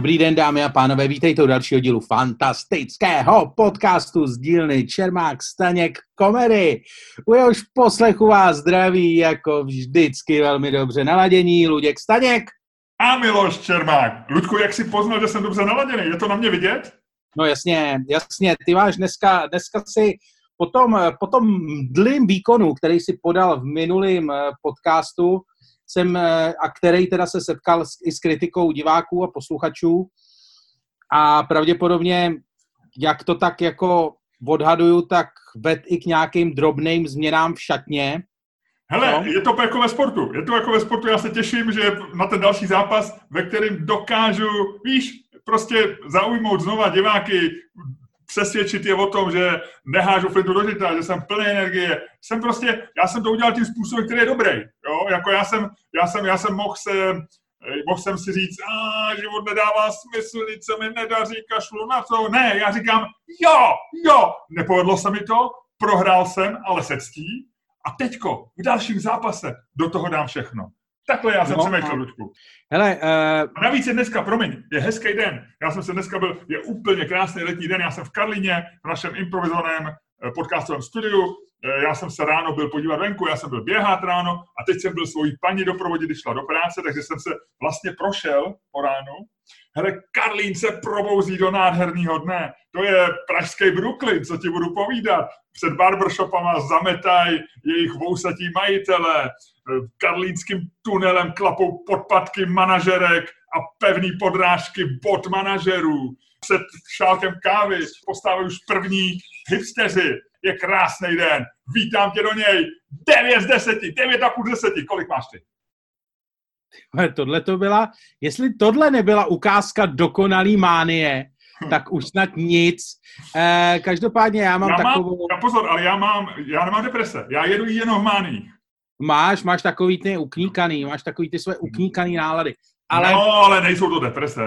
Dobrý den, dámy a pánové, vítejte u dalšího dílu fantastického podcastu z dílny Čermák Staněk Komedy. U jehož poslechu vás zdraví jako vždycky velmi dobře naladění Luděk Staněk. A Miloš Čermák. Ludku, jak si poznal, že jsem dobře naladěný? Je to na mě vidět? No jasně, jasně. Ty máš dneska, dneska si po tom, po tom dlým výkonu, který si podal v minulém eh, podcastu, jsem, eh, a který teda se setkal s, i s kritikou diváků a posluchačů a pravděpodobně, jak to tak jako odhaduju, tak ved i k nějakým drobným změnám v šatně. Hele, no. je to jako ve sportu. Je to jako ve sportu. Já se těším, že na ten další zápas, ve kterém dokážu, víš, prostě zaujmout znova diváky, přesvědčit je o tom, že nehážu flintu do žita, že jsem plný energie. Jsem prostě, já jsem to udělal tím způsobem, který je dobrý. Jo? Jako já jsem, já jsem, já jsem mohl se, mohl jsem si říct, a život nedává smysl, nic se mi nedaří, kašlu na to. Ne, já říkám, jo, jo, nepovedlo se mi to, prohrál jsem, ale se ctí. A teďko, v dalším zápase, do toho dám všechno. Takhle já jsem no, přemýšlel, Luďku. Hele, uh... A navíc je dneska, promiň, je hezký den. Já jsem se dneska byl, je úplně krásný letní den, já jsem v Karlině, v našem improvizovaném eh, podcastovém studiu. Eh, já jsem se ráno byl podívat venku, já jsem byl běhat ráno a teď jsem byl svojí paní doprovodit, když šla do práce, takže jsem se vlastně prošel po ránu. Hele, Karlín se probouzí do nádherného dne. To je pražský Brooklyn, co ti budu povídat. Před barbershopama zametají jejich vousatí majitele, karlínským tunelem klapou podpatky manažerek a pevný podrážky bot manažerů. Před šálkem kávy postávají už první hipsteři. Je krásný den. Vítám tě do něj. 9 z 10, 9 a půl 10. Kolik máš ty? Tohle to byla, jestli tohle nebyla ukázka dokonalý mánie, tak už snad nic. Eh, každopádně já mám já takovou... Mám, já pozor, ale já mám, já nemám deprese. Já jedu jenom v máních. Máš, máš takový ty ukníkaný, máš takový ty své ukníkaný nálady. Ale... No, ale nejsou to deprese.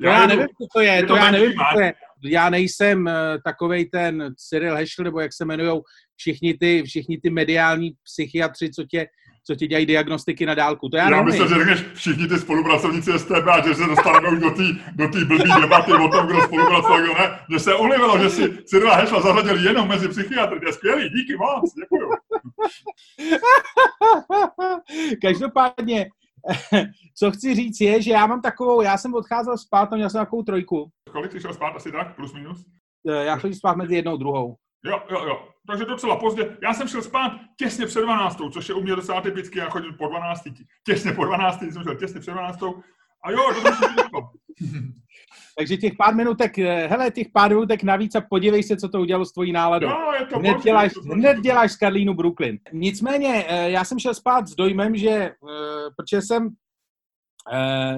Já, já nevím, co to je, je to, to já nevím, co to je. Já nejsem uh, takovej ten Cyril Heschel, nebo jak se jmenují všichni ty, všichni ty mediální psychiatři, co tě co ti dělají diagnostiky na dálku. To já, já myslím, že řekneš všichni ty spolupracovníci STB a že se dostaneme už do té do tý blbý debaty o tom, kdo spolupracoval, kdo ne. Mně se ulivilo, že si Cyrila Hešla zařadil jenom mezi psychiatry. To je skvělý, díky moc, děkuju. Každopádně, co chci říct je, že já mám takovou, já jsem odcházel spát, měl jsem takovou trojku. Kolik jsi šel spát, asi tak, plus minus? Eh, já chodím spát mezi jednou a druhou. Jo, jo, jo. Takže docela pozdě. Já jsem šel spát těsně před 12, což je u mě docela typicky, já chodím po 12, těsně po 12, jsem šel těsně před 12. A jo, to Takže těch pár minutek, eh, hele, těch pár minutek navíc a podívej se, co to udělalo s tvojí náladou. No, je to hned, boží, děláš, to hned děláš z Karlínu Brooklyn. Nicméně, eh, já jsem šel spát s dojmem, že, eh, protože jsem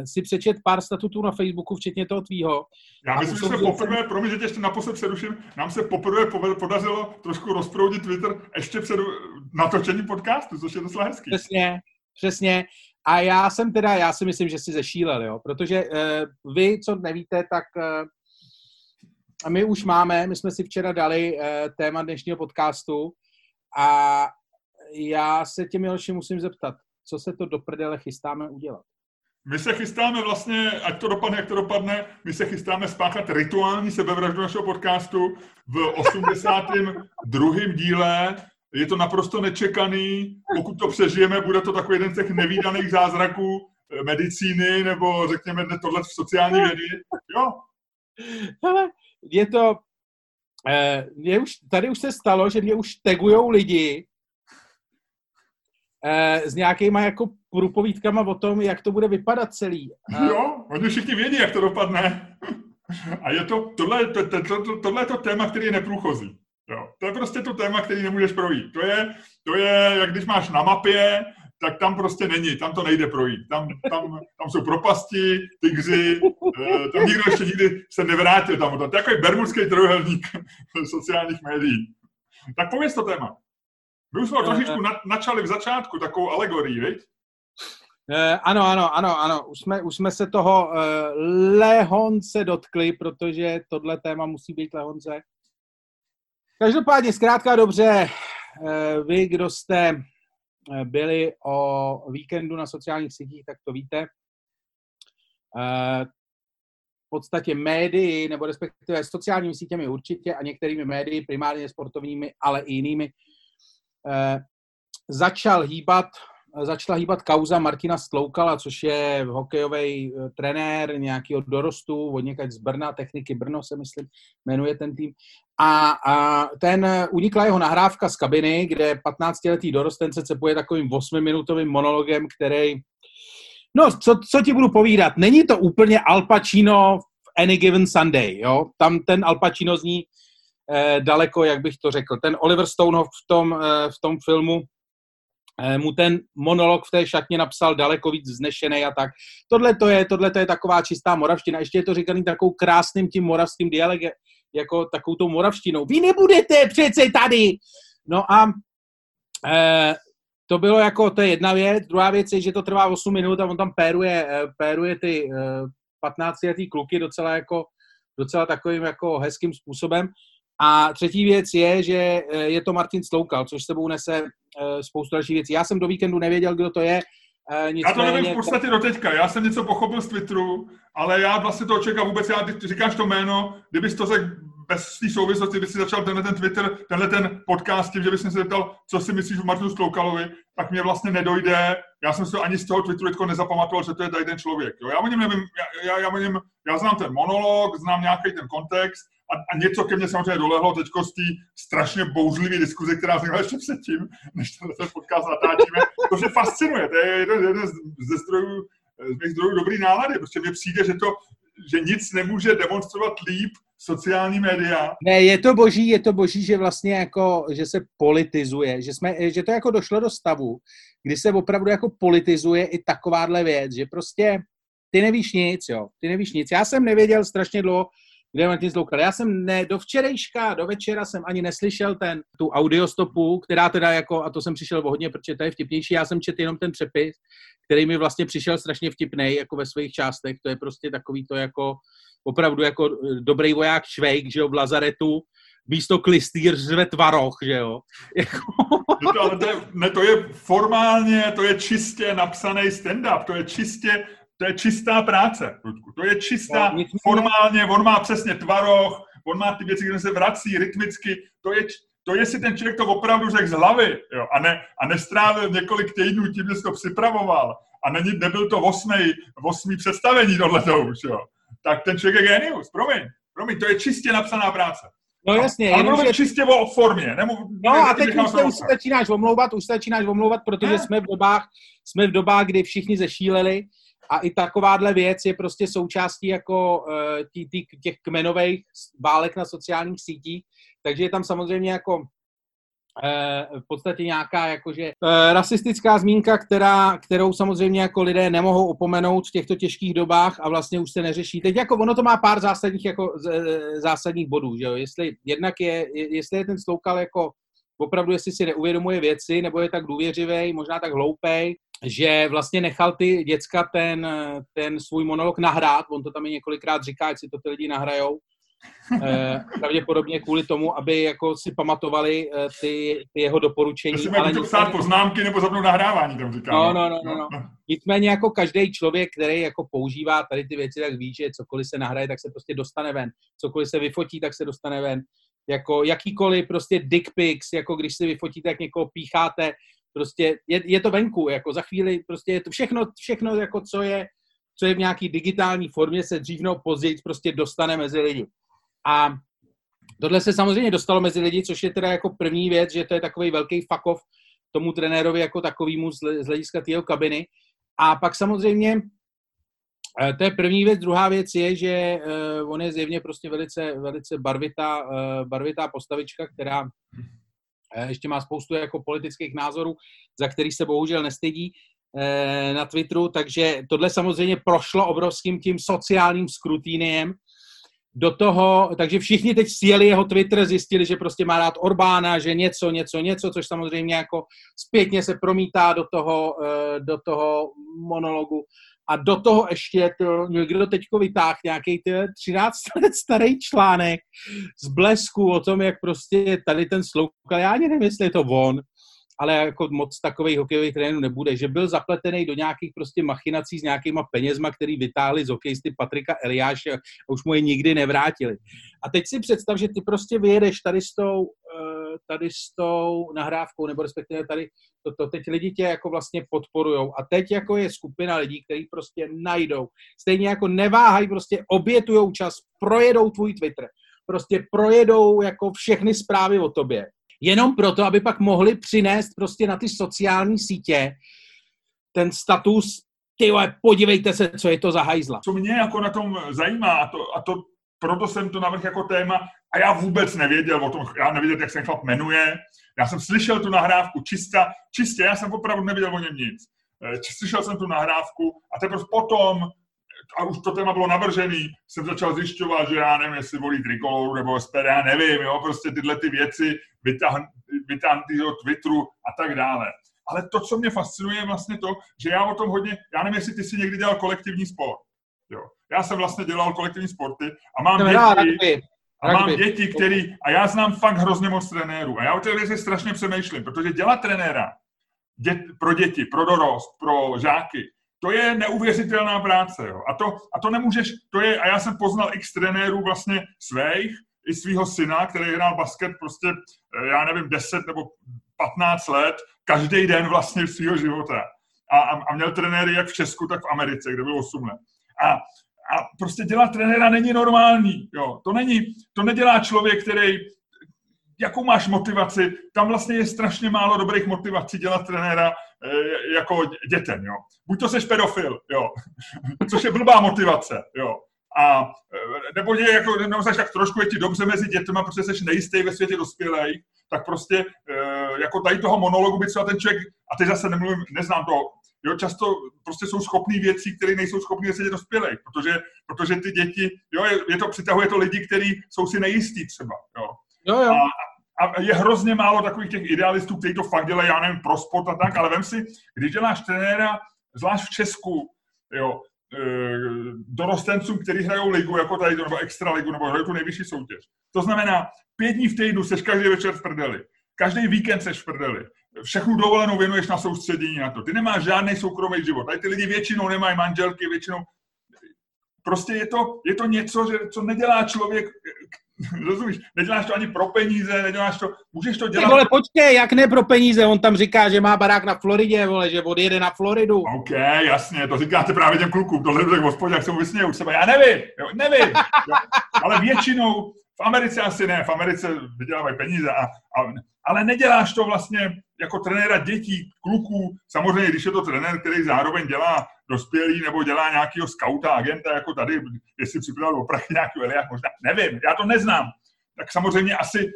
si přečet pár statutů na Facebooku, včetně toho tvýho. Já myslím, že se poprvé, jsem... promiň, že tě ještě naposled přeruším, nám se poprvé podařilo trošku rozproudit Twitter ještě před natočením podcastu, což je docela hezký. Přesně, přesně. A já jsem teda, já si myslím, že si zešílel, jo, protože uh, vy, co nevíte, tak uh, my už máme, my jsme si včera dali uh, téma dnešního podcastu a já se tě, Miloši, musím zeptat, co se to do prdele chystáme udělat? My se chystáme vlastně, ať to dopadne, jak to dopadne, my se chystáme spáchat rituální sebevraždu našeho podcastu v 82. díle. Je to naprosto nečekaný. Pokud to přežijeme, bude to takový jeden z těch nevýdaných zázraků eh, medicíny nebo řekněme tohle v sociální vědy. Jo. Hele, je to, eh, mě už, tady už se stalo, že mě už tegujou lidi, eh, s nějakýma jako průpovídkama o tom, jak to bude vypadat celý. A... Jo, oni všichni vědí, jak to dopadne. A je to, tohle, to, to, to, tohle je to téma, který je neprůchozí. Jo. To je prostě to téma, který nemůžeš projít. To je, to je, jak když máš na mapě, tak tam prostě není, tam to nejde projít. Tam, tam, tam jsou propasti, tygři, eh, tam nikdo ještě nikdy se nevrátil tam. To je takový bermudský trojuhelník sociálních médií. Tak pověz to téma. My už jsme ho trošičku načali v začátku, takovou alegorii, viď? Uh, ano, ano, ano, ano. Už jsme, už jsme se toho uh, lehonce dotkli, protože tohle téma musí být lehonce. Každopádně, zkrátka dobře, uh, vy, kdo jste byli o víkendu na sociálních sítích, tak to víte. Uh, podstatě médii, nebo respektive sociálními sítěmi určitě a některými médii, primárně sportovními, ale i jinými, eh, začal hýbat, začala hýbat kauza Martina Stloukala, což je hokejový eh, trenér nějakého dorostu, od někaď z Brna, techniky Brno se myslím, jmenuje ten tým. A, a ten eh, unikla jeho nahrávka z kabiny, kde 15-letý dorostence cepuje takovým 8-minutovým monologem, který No, co, co ti budu povídat? Není to úplně Al Pacino v Any Given Sunday, jo? Tam ten Al Pacino zní eh, daleko, jak bych to řekl. Ten Oliver Stone v tom, eh, v tom filmu mu ten monolog v té šatně napsal daleko víc vznešený a tak. Tohle to je, tohle to je taková čistá moravština. Ještě je to říkaný takovou krásným tím moravským dialegem, jako takovou tou moravštinou. Vy nebudete přece tady! No a eh, to bylo jako, to je jedna věc. Druhá věc je, že to trvá 8 minut a on tam péruje, eh, péruje ty 15 eh, letý kluky docela jako, docela takovým jako hezkým způsobem. A třetí věc je, že eh, je to Martin Sloukal, což sebou nese spoustu dalších věcí. Já jsem do víkendu nevěděl, kdo to je. Nicméně... Já to nevím v podstatě do teďka. Já jsem něco pochopil z Twitteru, ale já vlastně to očekám vůbec. Já, ty říkáš to jméno, kdybys to řekl bez té souvislosti by si začal tenhle ten Twitter, tenhle ten podcast tím, že bys se zeptal, co si myslíš o Martinu Sloukalovi, tak mě vlastně nedojde. Já jsem si ani z toho Twitteru jako nezapamatoval, že to je tady ten člověk. Jo? Já o něm nevím, já, já, já, o něm, já znám ten monolog, znám nějaký ten kontext a, a něco ke mně samozřejmě dolehlo teď z té strašně bouřlivé diskuze, která vznikla ještě předtím, než ten podcast natáčíme. To mě fascinuje, to je jeden, jeden ze zdrojů, z mých zdrojů dobrý nálady. Prostě mně přijde, že to, že nic nemůže demonstrovat líp sociální média. Ne, je to boží, je to boží, že vlastně jako, že se politizuje, že, jsme, že to jako došlo do stavu, kdy se opravdu jako politizuje i takováhle věc, že prostě ty nevíš nic, jo, ty nevíš nic. Já jsem nevěděl strašně dlouho, kde je Martin Zloukal. Já jsem ne, do včerejška, do večera jsem ani neslyšel ten, tu audiostopu, která teda jako, a to jsem přišel hodně, protože to je vtipnější, já jsem četl jenom ten přepis, který mi vlastně přišel strašně vtipný, jako ve svých částech, to je prostě takový to jako, opravdu jako eh, dobrý voják Švejk, že jo, v Lazaretu, místo klistýr řve tvaroch, že jo. no to, ale to, je, ne, to je formálně, to je čistě napsaný stand-up, to je čistě, to je čistá práce, Ludku. To je čistá, no, formálně, on má přesně tvaroch, on má ty věci, které se vrací rytmicky, to je, to je si ten člověk to opravdu řekl z hlavy, jo, a, ne, a nestrávil několik týdnů tím, že to připravoval, a není, nebyl to osmý, osmý představení tohle už, jo tak ten člověk je genius. Promiň, promiň, to je čistě napsaná práce. No jasně. Ale mluvím že... čistě o formě. Nemu, no a teď už se, už začínáš omlouvat, už se začínáš omlouvat, protože ne? jsme v dobách, jsme v dobách, kdy všichni zešíleli a i takováhle věc je prostě součástí jako tí, tí, těch kmenových válek na sociálních sítích, takže je tam samozřejmě jako Eh, v podstatě nějaká jakože eh, rasistická zmínka, která, kterou samozřejmě jako lidé nemohou opomenout v těchto těžkých dobách a vlastně už se neřeší. Teď jako ono to má pár zásadních, jako, zásadních bodů, že jo? Jestli jednak je, jestli je ten Sloukal jako opravdu, jestli si neuvědomuje věci, nebo je tak důvěřivý, možná tak hloupej, že vlastně nechal ty děcka ten, ten svůj monolog nahrát, on to tam i několikrát říká, ať si to ty lidi nahrajou, Eh, pravděpodobně kvůli tomu, aby jako si pamatovali eh, ty, ty jeho doporučení. To ale nicméně... psát poznámky nebo zapnout nahrávání, tam říkám. No, no, no, no, no. Nicméně jako každý člověk, který jako používá tady ty věci, tak ví, že cokoliv se nahraje, tak se prostě dostane ven. Cokoliv se vyfotí, tak se dostane ven. Jako jakýkoliv prostě dick pics, jako když si vyfotíte, jak někoho pícháte, prostě je, je to venku, jako za chvíli prostě je to všechno, všechno jako co je, co je v nějaký digitální formě, se dřív nebo později prostě dostane mezi lidi. A tohle se samozřejmě dostalo mezi lidi, což je teda jako první věc, že to je takový velký off tomu trenérovi jako takovýmu z hlediska té kabiny. A pak samozřejmě eh, to je první věc. Druhá věc je, že eh, on je zjevně prostě velice, velice barvitá, eh, barvitá postavička, která ještě má spoustu jako politických názorů, za který se bohužel nestydí na Twitteru, takže tohle samozřejmě prošlo obrovským tím sociálním skrutíniem, do toho, takže všichni teď sjeli jeho Twitter, zjistili, že prostě má rád Orbána, že něco, něco, něco, což samozřejmě jako zpětně se promítá do toho, eh, do toho monologu. A do toho ještě to někdo teďko vytáhl nějaký 13 let starý článek z blesku o tom, jak prostě tady ten sloukal, já ani nevím, jestli je to on, ale jako moc takových hokejových trénů nebude, že byl zapletený do nějakých prostě machinací s nějakýma penězma, který vytáhli z hokejisty Patrika Eliáše a už mu je nikdy nevrátili. A teď si představ, že ty prostě vyjedeš tady s tou, eh, tady s tou nahrávkou, nebo respektive tady to, to teď lidi tě jako vlastně podporujou. A teď jako je skupina lidí, kteří prostě najdou, stejně jako neváhají, prostě obětujou čas, projedou tvůj Twitter, prostě projedou jako všechny zprávy o tobě. Jenom proto, aby pak mohli přinést prostě na ty sociální sítě ten status, ty podívejte se, co je to za hajzla. Co mě jako na tom zajímá, a to, a to proto jsem to navrhl jako téma, a já vůbec nevěděl o tom, já nevěděl, jak se chlap jmenuje, já jsem slyšel tu nahrávku čista, čistě, já jsem opravdu nevěděl o něm nic. Eh, slyšel jsem tu nahrávku a teprve potom a už to téma bylo navržený, jsem začal zjišťovat, že já nevím, jestli volí trikoloru nebo SPD, já nevím, jo, prostě tyhle ty věci, vytáhn, do Twitteru a tak dále. Ale to, co mě fascinuje, je vlastně to, že já o tom hodně, já nevím, jestli ty jsi někdy dělal kolektivní sport. Já jsem vlastně dělal kolektivní sporty a mám no, děti, a mám děti, který, a já znám fakt hrozně moc trenérů. A já o těch věcech strašně přemýšlím, protože dělat trenéra dět, pro děti, pro dorost, pro žáky, to je neuvěřitelná práce. Jo. A, to, a to nemůžeš, to je, a já jsem poznal x trenérů vlastně svých, i svého syna, který hrál basket prostě, eh, já nevím, 10 nebo 15 let, každý den vlastně svého života. A, a, a měl trenéry jak v Česku, tak v Americe, kde bylo 8 let. A, a prostě dělat trenéra není normální. Jo. To, není, to nedělá člověk, který jakou máš motivaci, tam vlastně je strašně málo dobrých motivací dělat trenéra e, jako dětem, jo. Buď to seš pedofil, jo, což je blbá motivace, jo. A eh, nebo je jako, nebo seš tak trošku je ti dobře mezi dětmi, protože jsi nejistý ve světě dospělých, tak prostě e, jako tady toho monologu by třeba ten člověk, a teď zase nemluvím, neznám to, jo, často prostě jsou schopní věcí, které nejsou schopní světě dospělých, protože, protože ty děti, jo, je, je to, přitahuje to lidi, kteří jsou si nejistí třeba, jo. Jo, jo. A, a je hrozně málo takových těch idealistů, kteří to fakt dělají, já nevím, pro sport a tak, ale vem si, když děláš trenéra, zvlášť v Česku, jo, e, dorostencům, kteří hrajou ligu, jako tady, nebo extra ligu, nebo hrají tu nejvyšší soutěž. To znamená, pět dní v týdnu seš každý večer v prdeli. Každý víkend seš v prdeli. Všechnu dovolenou věnuješ na soustředění na to. Ty nemáš žádný soukromý život. Tady ty lidi většinou nemají manželky, většinou prostě je to, je to něco, že, co nedělá člověk, Rozumíš? Neděláš to ani pro peníze, neděláš to, můžeš to dělat. Ty vole, počkej, jak ne pro peníze, on tam říká, že má barák na Floridě, vole, že odjede na Floridu. OK, jasně, to říkáte právě těm klukům, to hledu tak v hospodě, jak se mu vysmějí už sebe, já nevím, jo, nevím, jo. ale většinou, v Americe asi ne, v Americe vydělávají peníze, a, a, ale neděláš to vlastně jako trenéra dětí, kluků, samozřejmě, když je to trenér, který zároveň dělá dospělý nebo dělá nějakého skauta, agenta, jako tady, jestli připravil opravdu nějaký Eliáš, možná, nevím, já to neznám. Tak samozřejmě asi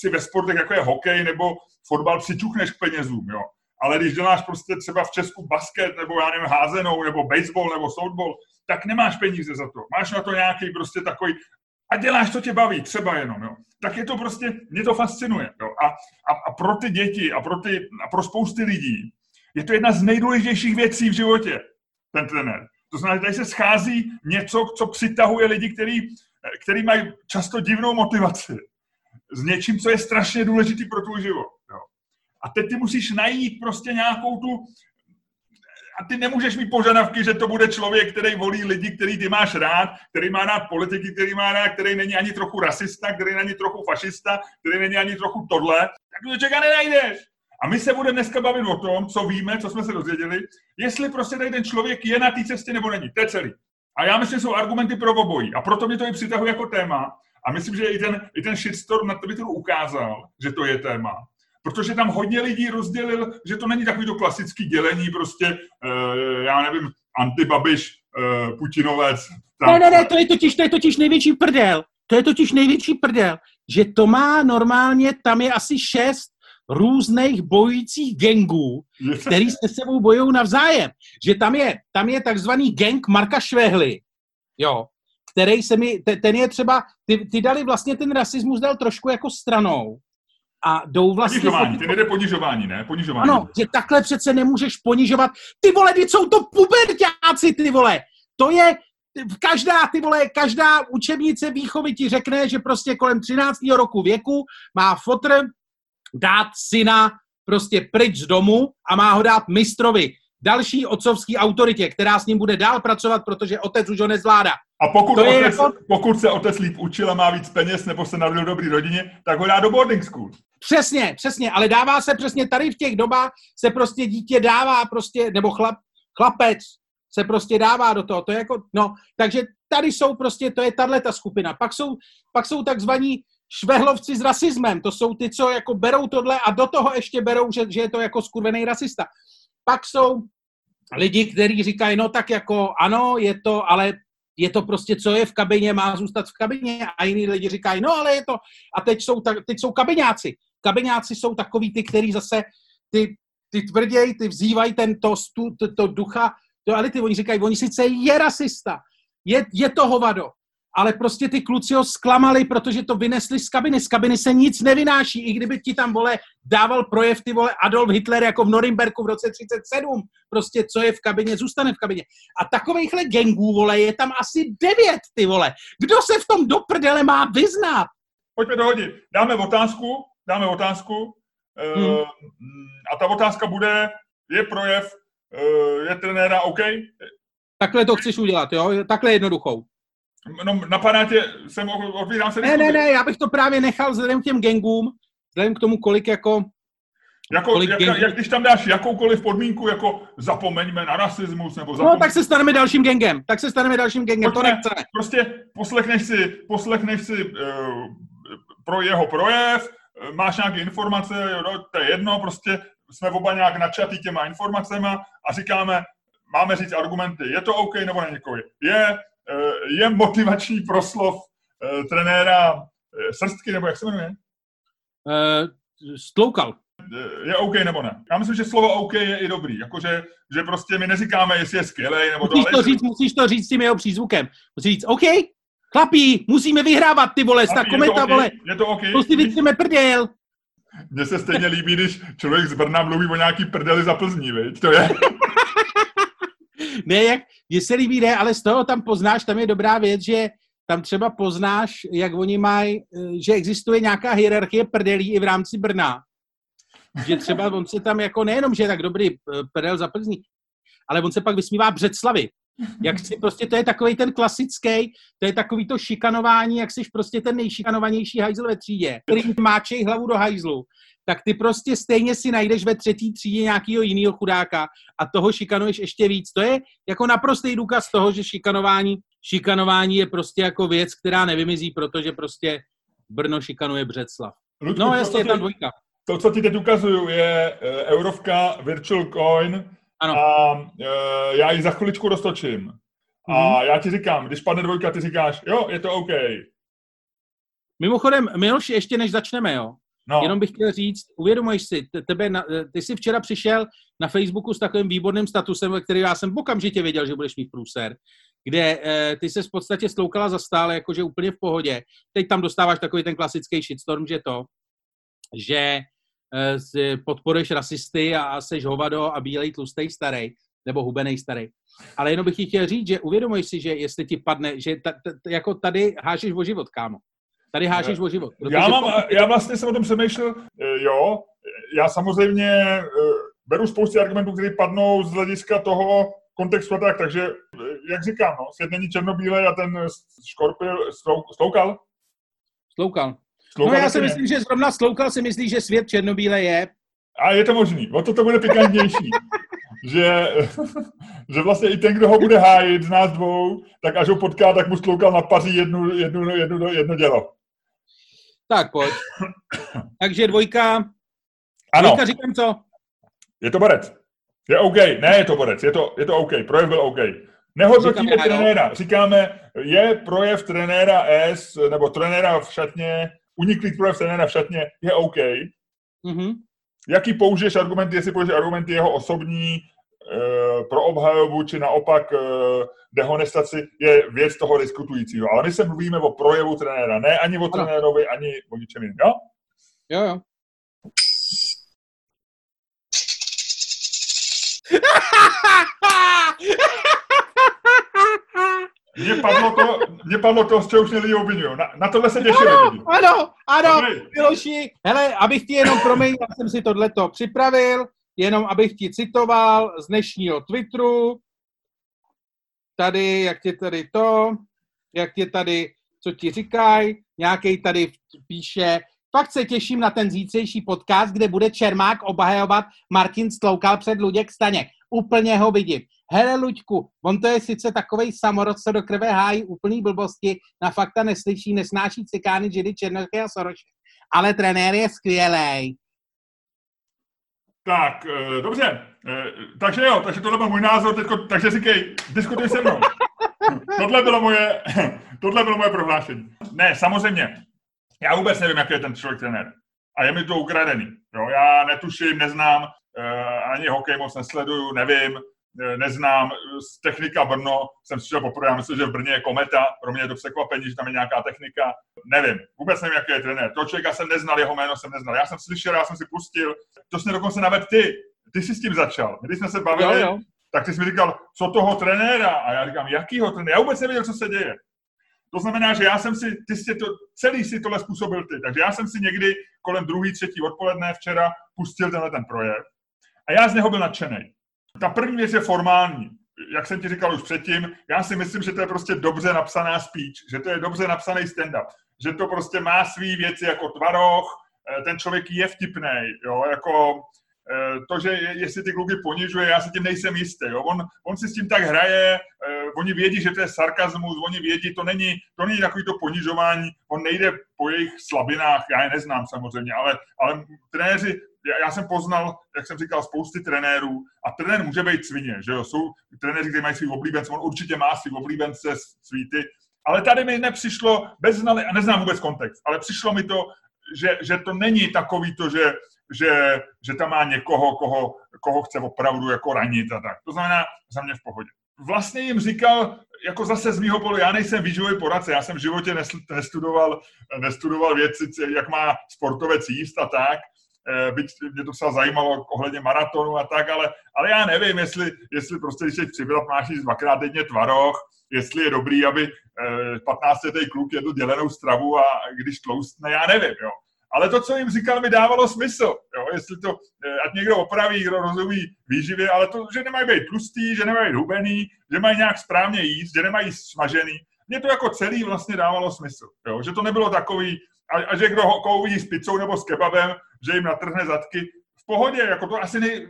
si ve sportech, jako je hokej nebo fotbal, přičuchneš k penězům, jo. Ale když děláš prostě třeba v Česku basket, nebo já nevím, házenou, nebo baseball, nebo softball, tak nemáš peníze za to. Máš na to nějaký prostě takový a děláš, co tě baví, třeba jenom, jo. Tak je to prostě, mě to fascinuje, jo. A, a, a pro ty děti a pro, ty, a pro spousty lidí je to jedna z nejdůležitějších věcí v životě ten trenér. To znamená, že tady se schází něco, co přitahuje lidi, který, který mají často divnou motivaci s něčím, co je strašně důležitý pro tvůj život. Jo. A teď ty musíš najít prostě nějakou tu... A ty nemůžeš mít požadavky, že to bude člověk, který volí lidi, který ty máš rád, který má rád politiky, který má rád, který není ani trochu rasista, který není trochu fašista, který není ani trochu tohle. Tak to čeká nenajdeš. A my se budeme dneska bavit o tom, co víme, co jsme se dozvěděli, jestli prostě tady ten člověk je na té cestě nebo není. To je celý. A já myslím, že jsou argumenty pro obojí. A proto mě to i přitahuje jako téma. A myslím, že i ten, i ten shitstorm na Twitteru ukázal, že to je téma. Protože tam hodně lidí rozdělil, že to není takový to klasický dělení, prostě, uh, já nevím, antibabiš, uh, Putinovec. Tam. Ne, ne, ne, to je totiž, to je totiž největší prdel. To je totiž největší prdel, že to má normálně, tam je asi šest různých bojujících gangů, který se sebou bojují navzájem. Že tam je, tam je takzvaný gang Marka Švehly, jo, který se mi, ten je třeba, ty, ty dali vlastně ten rasismus dal trošku jako stranou, a jdou vlastně... Ponižování, ten jde ponižování, ne? Ponižování. Ano, že takhle přece nemůžeš ponižovat. Ty vole, ty jsou to pubertáci, ty vole. To je, každá, ty vole, každá učebnice výchovy ti řekne, že prostě kolem 13. roku věku má fotr dát syna prostě pryč z domu a má ho dát mistrovi, další otcovský autoritě, která s ním bude dál pracovat, protože otec už ho nezvládá. A pokud, to otec, jako... pokud se otec líp učil a má víc peněz nebo se narodil v dobrý rodině, tak ho dá do boarding school. Přesně, přesně, ale dává se přesně tady v těch dobách se prostě dítě dává prostě, nebo chlap, chlapec se prostě dává do toho. To je jako, no, takže tady jsou prostě, to je tahle ta skupina. Pak jsou, pak jsou takzvaní švehlovci s rasismem. To jsou ty, co jako berou tohle a do toho ještě berou, že, že je to jako skurvený rasista. Pak jsou lidi, kteří říkají, no tak jako ano, je to, ale je to prostě, co je v kabině, má zůstat v kabině a jiní lidi říkají, no ale je to, a teď jsou, tak, teď jsou kabiňáci. Kabiňáci jsou takový ty, kteří zase ty, ty tvrději, ty vzývají ten to, to, to ducha, to, ale ty oni říkají, oni sice je rasista, je, je to hovado, ale prostě ty kluci ho zklamali, protože to vynesli z kabiny. Z kabiny se nic nevynáší, i kdyby ti tam, vole, dával projev, ty vole, Adolf Hitler jako v Norimberku v roce 37. Prostě, co je v kabině, zůstane v kabině. A takovýchhle gengů, vole, je tam asi devět, ty vole. Kdo se v tom do prdele má vyznat? Pojďme dohodit. Dáme otázku, dáme otázku eh, hmm. a ta otázka bude, je projev, eh, je trenéra OK? Takhle to chceš udělat, jo? Takhle jednoduchou. No, napadá tě, jsem, otvírám se... Ne, ne, ne, já bych to právě nechal vzhledem k těm gangům, vzhledem k tomu, kolik jako... Jako, kolik jak, jak, když tam dáš jakoukoliv podmínku, jako zapomeňme na rasismus, nebo zapomeň... No, tak se staneme dalším gangem, tak se staneme dalším gangem, Pojďme, to nechceme. Prostě poslechneš si, poslechneš si uh, pro jeho projev, eh, máš nějaké informace, jo, to je jedno, prostě jsme oba nějak načatý těma informacemi a říkáme, máme říct argumenty, je to OK nebo není Je, je motivační proslov uh, trenéra uh, Srstky, nebo jak se jmenuje? Stloukal. Je OK nebo ne? Já myslím, že slovo OK je i dobrý. Jakože, že prostě my neříkáme, jestli je skvělý nebo musíš to. říct, musíš to říct s tím jeho přízvukem. Musíš říct, OK, chlapí, musíme vyhrávat, ty vole, ta kometa, okay, vole. Je to OK. To si vytřeme prděl. Mně se stejně líbí, když člověk z Brna mluví o nějaký prdeli za Plzní, viď? To je... ne, jak, mně se líbí, ne, ale z toho tam poznáš, tam je dobrá věc, že tam třeba poznáš, jak oni mají, eh, že existuje nějaká hierarchie prdelí i v rámci Brna. Že třeba on se tam jako nejenom, že je tak dobrý eh, prdel za Plzní, ale on se pak vysmívá Břeclavy. Jak si prostě, to je takový ten klasický, to je takový to šikanování, jak jsi prostě ten nejšikanovanější hajzl ve třídě, který máčej hlavu do hajzlu tak ty prostě stejně si najdeš ve třetí třídě nějakého jiného chudáka a toho šikanuješ ještě víc. To je jako naprostý důkaz toho, že šikanování, šikanování je prostě jako věc, která nevymizí, protože prostě Brno šikanuje Břeclav. Ludku, no jasně, je tam dvojka. To, co ti teď ukazuju, je uh, eurovka Virtual Coin ano. a uh, já ji za chviličku roztočím. Mm-hmm. A mhm. já ti říkám, když padne dvojka, ty říkáš, jo, je to OK. Mimochodem, Miloš, ještě než začneme, jo, No. Jenom bych chtěl říct, uvědomuješ si, tebe, ty jsi včera přišel na Facebooku s takovým výborným statusem, který já jsem okamžitě věděl, že budeš mít průser, kde eh, ty se v podstatě sloukala za stále, jakože úplně v pohodě. Teď tam dostáváš takový ten klasický shitstorm, že to, že eh, podporuješ rasisty a seš hovado a bílej tlustej starý, nebo hubený starý. Ale jenom bych ti chtěl říct, že uvědomuješ si, že jestli ti padne, že ta, ta, jako tady hážeš o život, kámo. Tady hážeš o život. Já, mám, pokud... já vlastně jsem o tom přemýšlel, eh, jo, já samozřejmě eh, beru spousty argumentů, které padnou z hlediska toho kontextu a tak, takže, eh, jak říkám, no, svět není černobílej a ten škorpil, sloukal? Sloukal. Sloukal no já si myslím, že zrovna sloukal si myslí, že svět černobíle je. A je to možný, o to to bude pikantnější. že, že vlastně i ten, kdo ho bude hájit z nás dvou, tak až ho potká, tak mu sloukal na paří jednu, jednu, jednu, jedno dělo. Tak pojď. Takže dvojka. Ano. Dvojka říkám co? Je to borec. Je OK. Ne, je to borec. Je to, je to OK. Projev byl OK. Nehodnotíme Říkám, trenéra. Říkáme, je projev trenéra S, nebo trenéra v šatně, uniklý projev trenéra v šatně, je OK. Mm-hmm. Jaký použiješ argumenty, jestli použiješ argumenty jeho osobní, pro obhajobu, či naopak eh, dehonestaci, je věc toho diskutujícího. Ale my se mluvíme o projevu trenéra, ne ani o trenérovi, ani o ničem jiném. Jo? Jo, jo. Mně padlo to, mě padlo to, z čeho už mě lidi obvinují. Na, na tohle se těším. Ano, ano, ano, Miloši, hele, abych ti jenom, promiň, já jsem si tohleto připravil, jenom abych ti citoval z dnešního Twitteru, tady, jak tě tady to, jak tě tady, co ti říkají, nějaký tady píše, fakt se těším na ten zítřejší podcast, kde bude Čermák obhajovat Martin Stloukal před Luděk Staněk. Úplně ho vidím. Hele, Luďku, on to je sice takovej samorod, co do krve hájí úplný blbosti, na fakta neslyší, nesnáší cikány, židy, černochy a soroše. Ale trenér je skvělý. Tak, e, dobře. E, takže jo, takže tohle byl můj názor, teďko, takže říkej, diskutuj se mnou. tohle bylo moje, tohle bylo moje prohlášení. Ne, samozřejmě. Já vůbec nevím, jaký je ten člověk trenér. A je mi to ukradený. Jo, já netuším, neznám, uh, ani hokej moc nesleduju, nevím, neznám. Z technika Brno jsem slyšel poprvé, já myslím, že v Brně je kometa. Pro mě je to překvapení, že tam je nějaká technika. Nevím, vůbec nevím, jaký je trenér. To člověka jsem neznal, jeho jméno jsem neznal. Já jsem slyšel, já jsem si pustil. To jsi dokonce navedl ty. Ty jsi s tím začal. Když jsme se bavili, jo, jo. tak ty jsi mi říkal, co toho trenéra? A já říkám, jakýho trenéra? Já vůbec nevěděl, co se děje. To znamená, že já jsem si, ty jsi to, celý si tohle způsobil ty. Takže já jsem si někdy kolem druhý, třetí odpoledne včera pustil tenhle ten projev. A já z něho byl nadšený. Ta první věc je formální. Jak jsem ti říkal už předtím, já si myslím, že to je prostě dobře napsaná speech, že to je dobře napsaný stand-up, že to prostě má svý věci jako tvaroch, eh, ten člověk je vtipný, jo, jako eh, to, že jestli ty kluky ponižuje, já si tím nejsem jistý. Jo. On, on si s tím tak hraje, eh, oni vědí, že to je sarkazmus, oni vědí, to není, to není takový to ponižování, on nejde po jejich slabinách, já je neznám samozřejmě, ale, ale trenéři já, jsem poznal, jak jsem říkal, spousty trenérů a trenér může být svině, že jo, jsou trenéři, kteří mají svý oblíbence, on určitě má svý oblíbence, svý ty, ale tady mi nepřišlo, bez znali, a neznám vůbec kontext, ale přišlo mi to, že, že to není takový to, že, že, že tam má někoho, koho, koho chce opravdu jako ranit a tak. To znamená za mě v pohodě. Vlastně jim říkal, jako zase z mýho polu, já nejsem výživový poradce, já jsem v životě nestudoval, nestudoval věci, jak má sportovec jíst a tak, byť mě to třeba zajímalo ohledně maratonu a tak, ale, ale já nevím, jestli, jestli prostě, když jsi přibyl, máš jíst dvakrát denně tvaroh, jestli je dobrý, aby 15-letý eh, kluk jedl dělenou stravu a když tloustne, já nevím, jo. Ale to, co jim říkal, mi dávalo smysl. Jo? Jestli to, eh, ať někdo opraví, kdo rozumí výživě, ale to, že nemají být tlustý, že nemají být hubený, že mají nějak správně jíst, že nemají smažený. Mně to jako celý vlastně dávalo smysl. Jo? Že to nebylo takový, a, a že kdo ho, uvidí s pizzou nebo s kebabem, že jim natrhne zadky. V pohodě, jako to asi nej...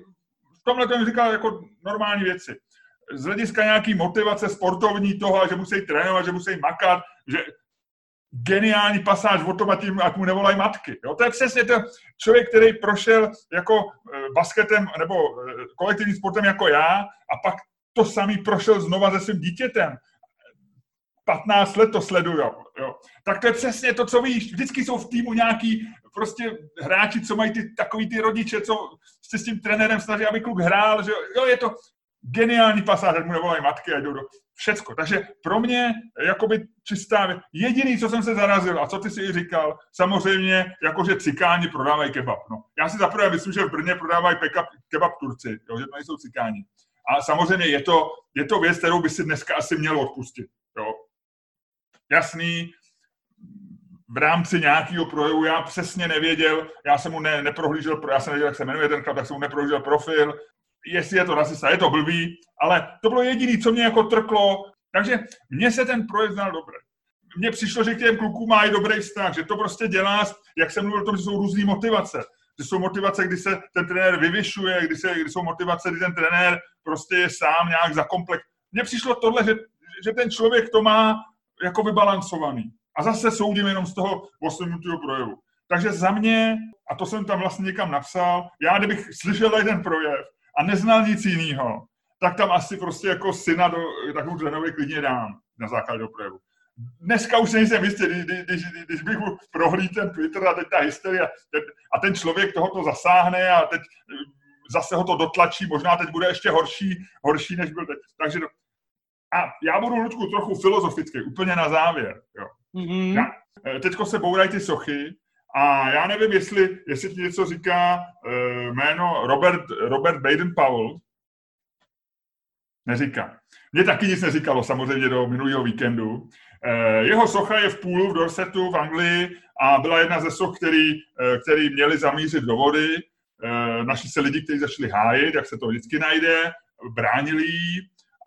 v tomhle to říkal jako normální věci. Z hlediska nějaký motivace sportovní toho, že musí trénovat, že musí makat, že geniální pasáž o tom, tím, ať mu nevolají matky. Jo? To je přesně to člověk, který prošel jako e, basketem nebo e, kolektivním sportem jako já a pak to samý prošel znova se svým dítětem. 15 let to sleduju. Jo. Tak to je přesně to, co víš. Vždycky jsou v týmu nějaký prostě hráči, co mají ty, takový ty rodiče, co se s tím trenérem snaží, aby kluk hrál, že jo, je to geniální pasáž, mu nevolají matky a jdou do všecko. Takže pro mě jakoby čistá Jediný, co jsem se zarazil a co ty si i říkal, samozřejmě, jakože cikáni prodávají kebab. No. Já si zaprvé myslím, že v Brně prodávají kebab, kebab Turci, jo, že to nejsou cikáni. A samozřejmě je to, je to věc, kterou by si dneska asi měl odpustit. Jasný, v rámci nějakého projevu já přesně nevěděl, já jsem mu ne, neprohlížel, já jsem nevěděl, jak se jmenuje ten chlap, tak jsem mu neprohlížel profil, jestli je to rasista, je to blbý, ale to bylo jediné, co mě jako trklo, takže mně se ten projev znal dobře. Mně přišlo, že k těm klukům i dobrý vztah, že to prostě dělá, jak jsem mluvil o tom, že jsou různé motivace. Že jsou motivace, kdy se ten trenér vyvyšuje, kdy, se, kdy jsou motivace, kdy ten trenér prostě je sám nějak zakomplex. Mně přišlo tohle, že, že ten člověk to má jako vybalancovaný. A zase soudím jenom z toho posledního projevu. Takže za mě, a to jsem tam vlastně někam napsal, já kdybych slyšel ten projev a neznal nic jiného, tak tam asi prostě jako syna do takovou trenově klidně dám na základě do projevu. Dneska už nejsem jistý, když, když, když bych prohlíd ten Twitter a teď ta hysterie a ten člověk tohoto zasáhne a teď zase ho to dotlačí, možná teď bude ještě horší, horší než byl teď. Takže a já budu, Ludku, trochu filozofický, úplně na závěr. Jo. Mm-hmm. Eh, teďko se bourají ty sochy a já nevím, jestli, jestli ti něco říká uh, jméno Robert, Robert Baden-Powell. Neříká. Mně taky nic neříkalo samozřejmě do minulého víkendu. Eh, jeho socha je v půlu v Dorsetu v Anglii a byla jedna ze soch, který, který měli zamířit do vody. Našli se lidi, kteří začali hájit, jak se to vždycky najde, bránili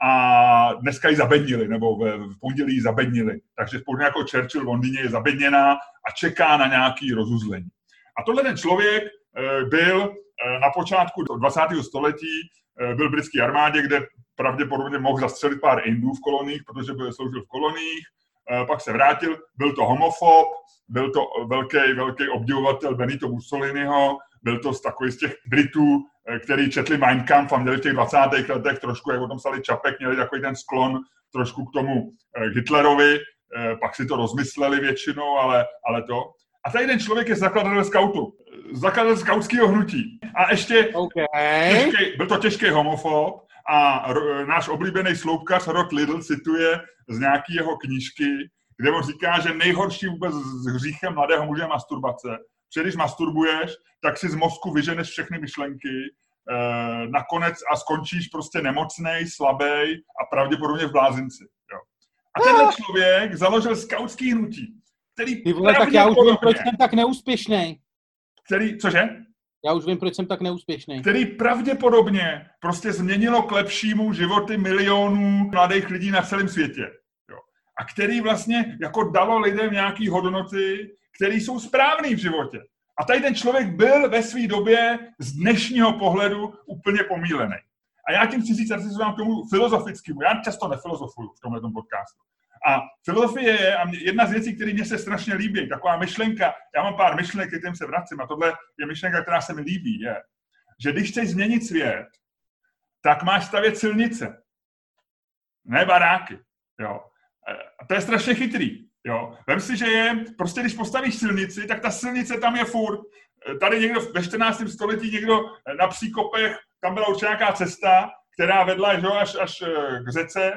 a dneska ji zabednili, nebo v pondělí ji zabednili. Takže podobně jako Churchill v Londýně je zabedněná a čeká na nějaký rozuzlení. A tohle ten člověk byl na počátku 20. století, byl v britské armádě, kde pravděpodobně mohl zastřelit pár Indů v koloních, protože byl sloužil v koloních, pak se vrátil, byl to homofob, byl to velký, velký obdivovatel Benito Mussoliniho, byl to z takových z těch Britů, eh, který četli Mein Kampf a měli v těch 20. letech trošku, jak o tom psali Čapek, měli takový ten sklon trošku k tomu eh, Hitlerovi, eh, pak si to rozmysleli většinou, ale, ale to. A tady ten člověk je zakladatel skautu, zakladatel skautského hnutí. A ještě okay. těžký, byl to těžký homofob, a náš oblíbený sloupkař Rod Lidl cituje z nějaké jeho knížky, kde on říká, že nejhorší vůbec s hříchem mladého muže je masturbace. Protože když masturbuješ, tak si z mozku vyženeš všechny myšlenky, eh, nakonec a skončíš prostě nemocnej, slabý a pravděpodobně v blázinci. Jo. A tenhle člověk založil skautský hnutí, který Ty vole, tak já už vím, proč jsem tak neúspěšný. Který, cože? Já už vím, proč jsem tak neúspěšný. Který pravděpodobně prostě změnilo k lepšímu životy milionů mladých lidí na celém světě. Jo. A který vlastně jako dalo lidem nějaký hodnoty, které jsou správné v životě. A tady ten člověk byl ve své době z dnešního pohledu úplně pomílený. A já tím chci říct, že se vám k tomu filozofickému. Já často nefilozofuju v tomhle podcastu. A filozofie je a jedna z věcí, které mě se strašně líbí, taková myšlenka, já mám pár myšlenek, kterým se vracím, a tohle je myšlenka, která se mi líbí, je, že když chceš změnit svět, tak máš stavět silnice, ne baráky. Jo. A to je strašně chytrý. Jo. Vem si, že je, prostě když postavíš silnici, tak ta silnice tam je furt. Tady někdo ve 14. století, někdo na příkopech, tam byla určitě nějaká cesta, která vedla že, až, až k řece,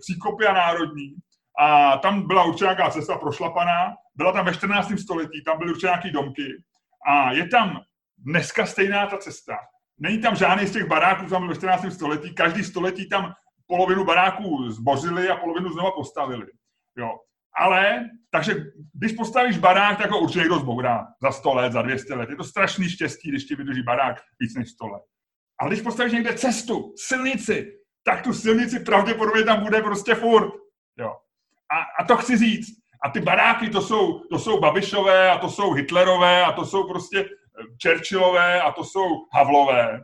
příkopy a národní a tam byla určitě nějaká cesta prošlapaná, byla tam ve 14. století, tam byly určitě nějaké domky a je tam dneska stejná ta cesta. Není tam žádný z těch baráků, tam ve 14. století, každý století tam polovinu baráků zbořili a polovinu znova postavili. Jo. Ale, takže když postavíš barák, tak ho určitě někdo zbourá za 100 let, za 200 let. Je to strašný štěstí, když ti vydrží barák víc než 100 let. Ale když postavíš někde cestu, silnici, tak tu silnici pravděpodobně tam bude prostě furt. Jo. A, a to chci říct. A ty baráky, to jsou, to jsou Babišové, a to jsou Hitlerové, a to jsou prostě eh, Churchillové, a to jsou Havlové.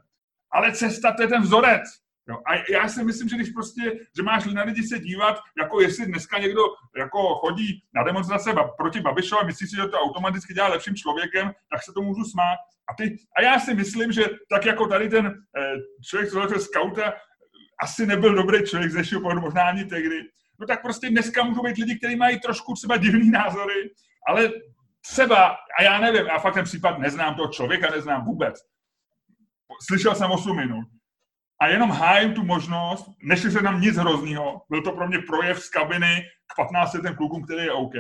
Ale cesta, to je ten vzorec. Jo. A já si myslím, že když prostě, že máš na lidi se dívat, jako jestli dneska někdo jako chodí na demonstrace proti Babišovi a myslí si, že to automaticky dělá lepším člověkem, tak se to můžu smát. A, ty, a já si myslím, že tak jako tady ten eh, člověk, co je skauta, asi nebyl dobrý člověk ze pohledu, možná ani tehdy, no tak prostě dneska můžou být lidi, kteří mají trošku třeba divný názory, ale třeba, a já nevím, já fakt ten případ neznám toho člověka, neznám vůbec. Slyšel jsem 8 minut. A jenom hájím tu možnost, nešli se tam nic hroznýho, byl to pro mě projev z kabiny k 15 letem klukům, který je OK.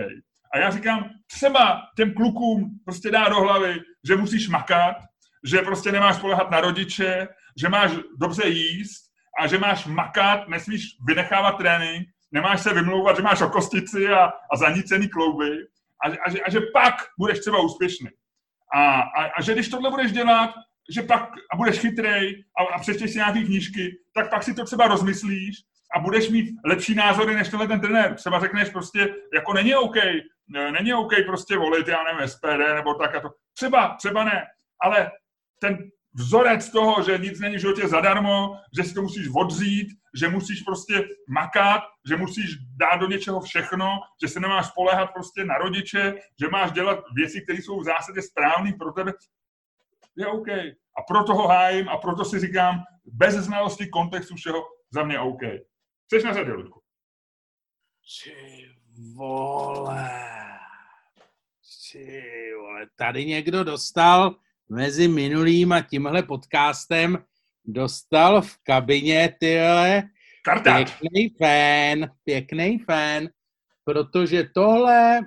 A já říkám, třeba těm klukům prostě dá do hlavy, že musíš makat, že prostě nemáš spolehat na rodiče, že máš dobře jíst a že máš makat, nesmíš vynechávat trénink nemáš se vymlouvat, že máš okostici a, a zanícený klouby a, a, že, a že pak budeš třeba úspěšný. A, a, a že když tohle budeš dělat, že pak a budeš chytrej a, a přečteš si nějaké knížky, tak pak si to třeba rozmyslíš a budeš mít lepší názory než tenhle ten trenér. Třeba řekneš prostě, jako není OK, není OK prostě volit, já nevím, SPD nebo tak a to. Třeba, třeba ne, ale ten vzorec toho, že nic není v životě zadarmo, že si to musíš odřít, že musíš prostě makat, že musíš dát do něčeho všechno, že se nemáš spolehat prostě na rodiče, že máš dělat věci, které jsou v zásadě správné pro tebe, je OK. A proto ho hájím a proto si říkám, bez znalosti kontextu všeho, za mě OK. Chceš na řadě, Ludku? Ty vole. Ty vole. Tady někdo dostal mezi minulým a tímhle podcastem dostal v kabině tyhle pěkný fan, pěkný fan, protože tohle,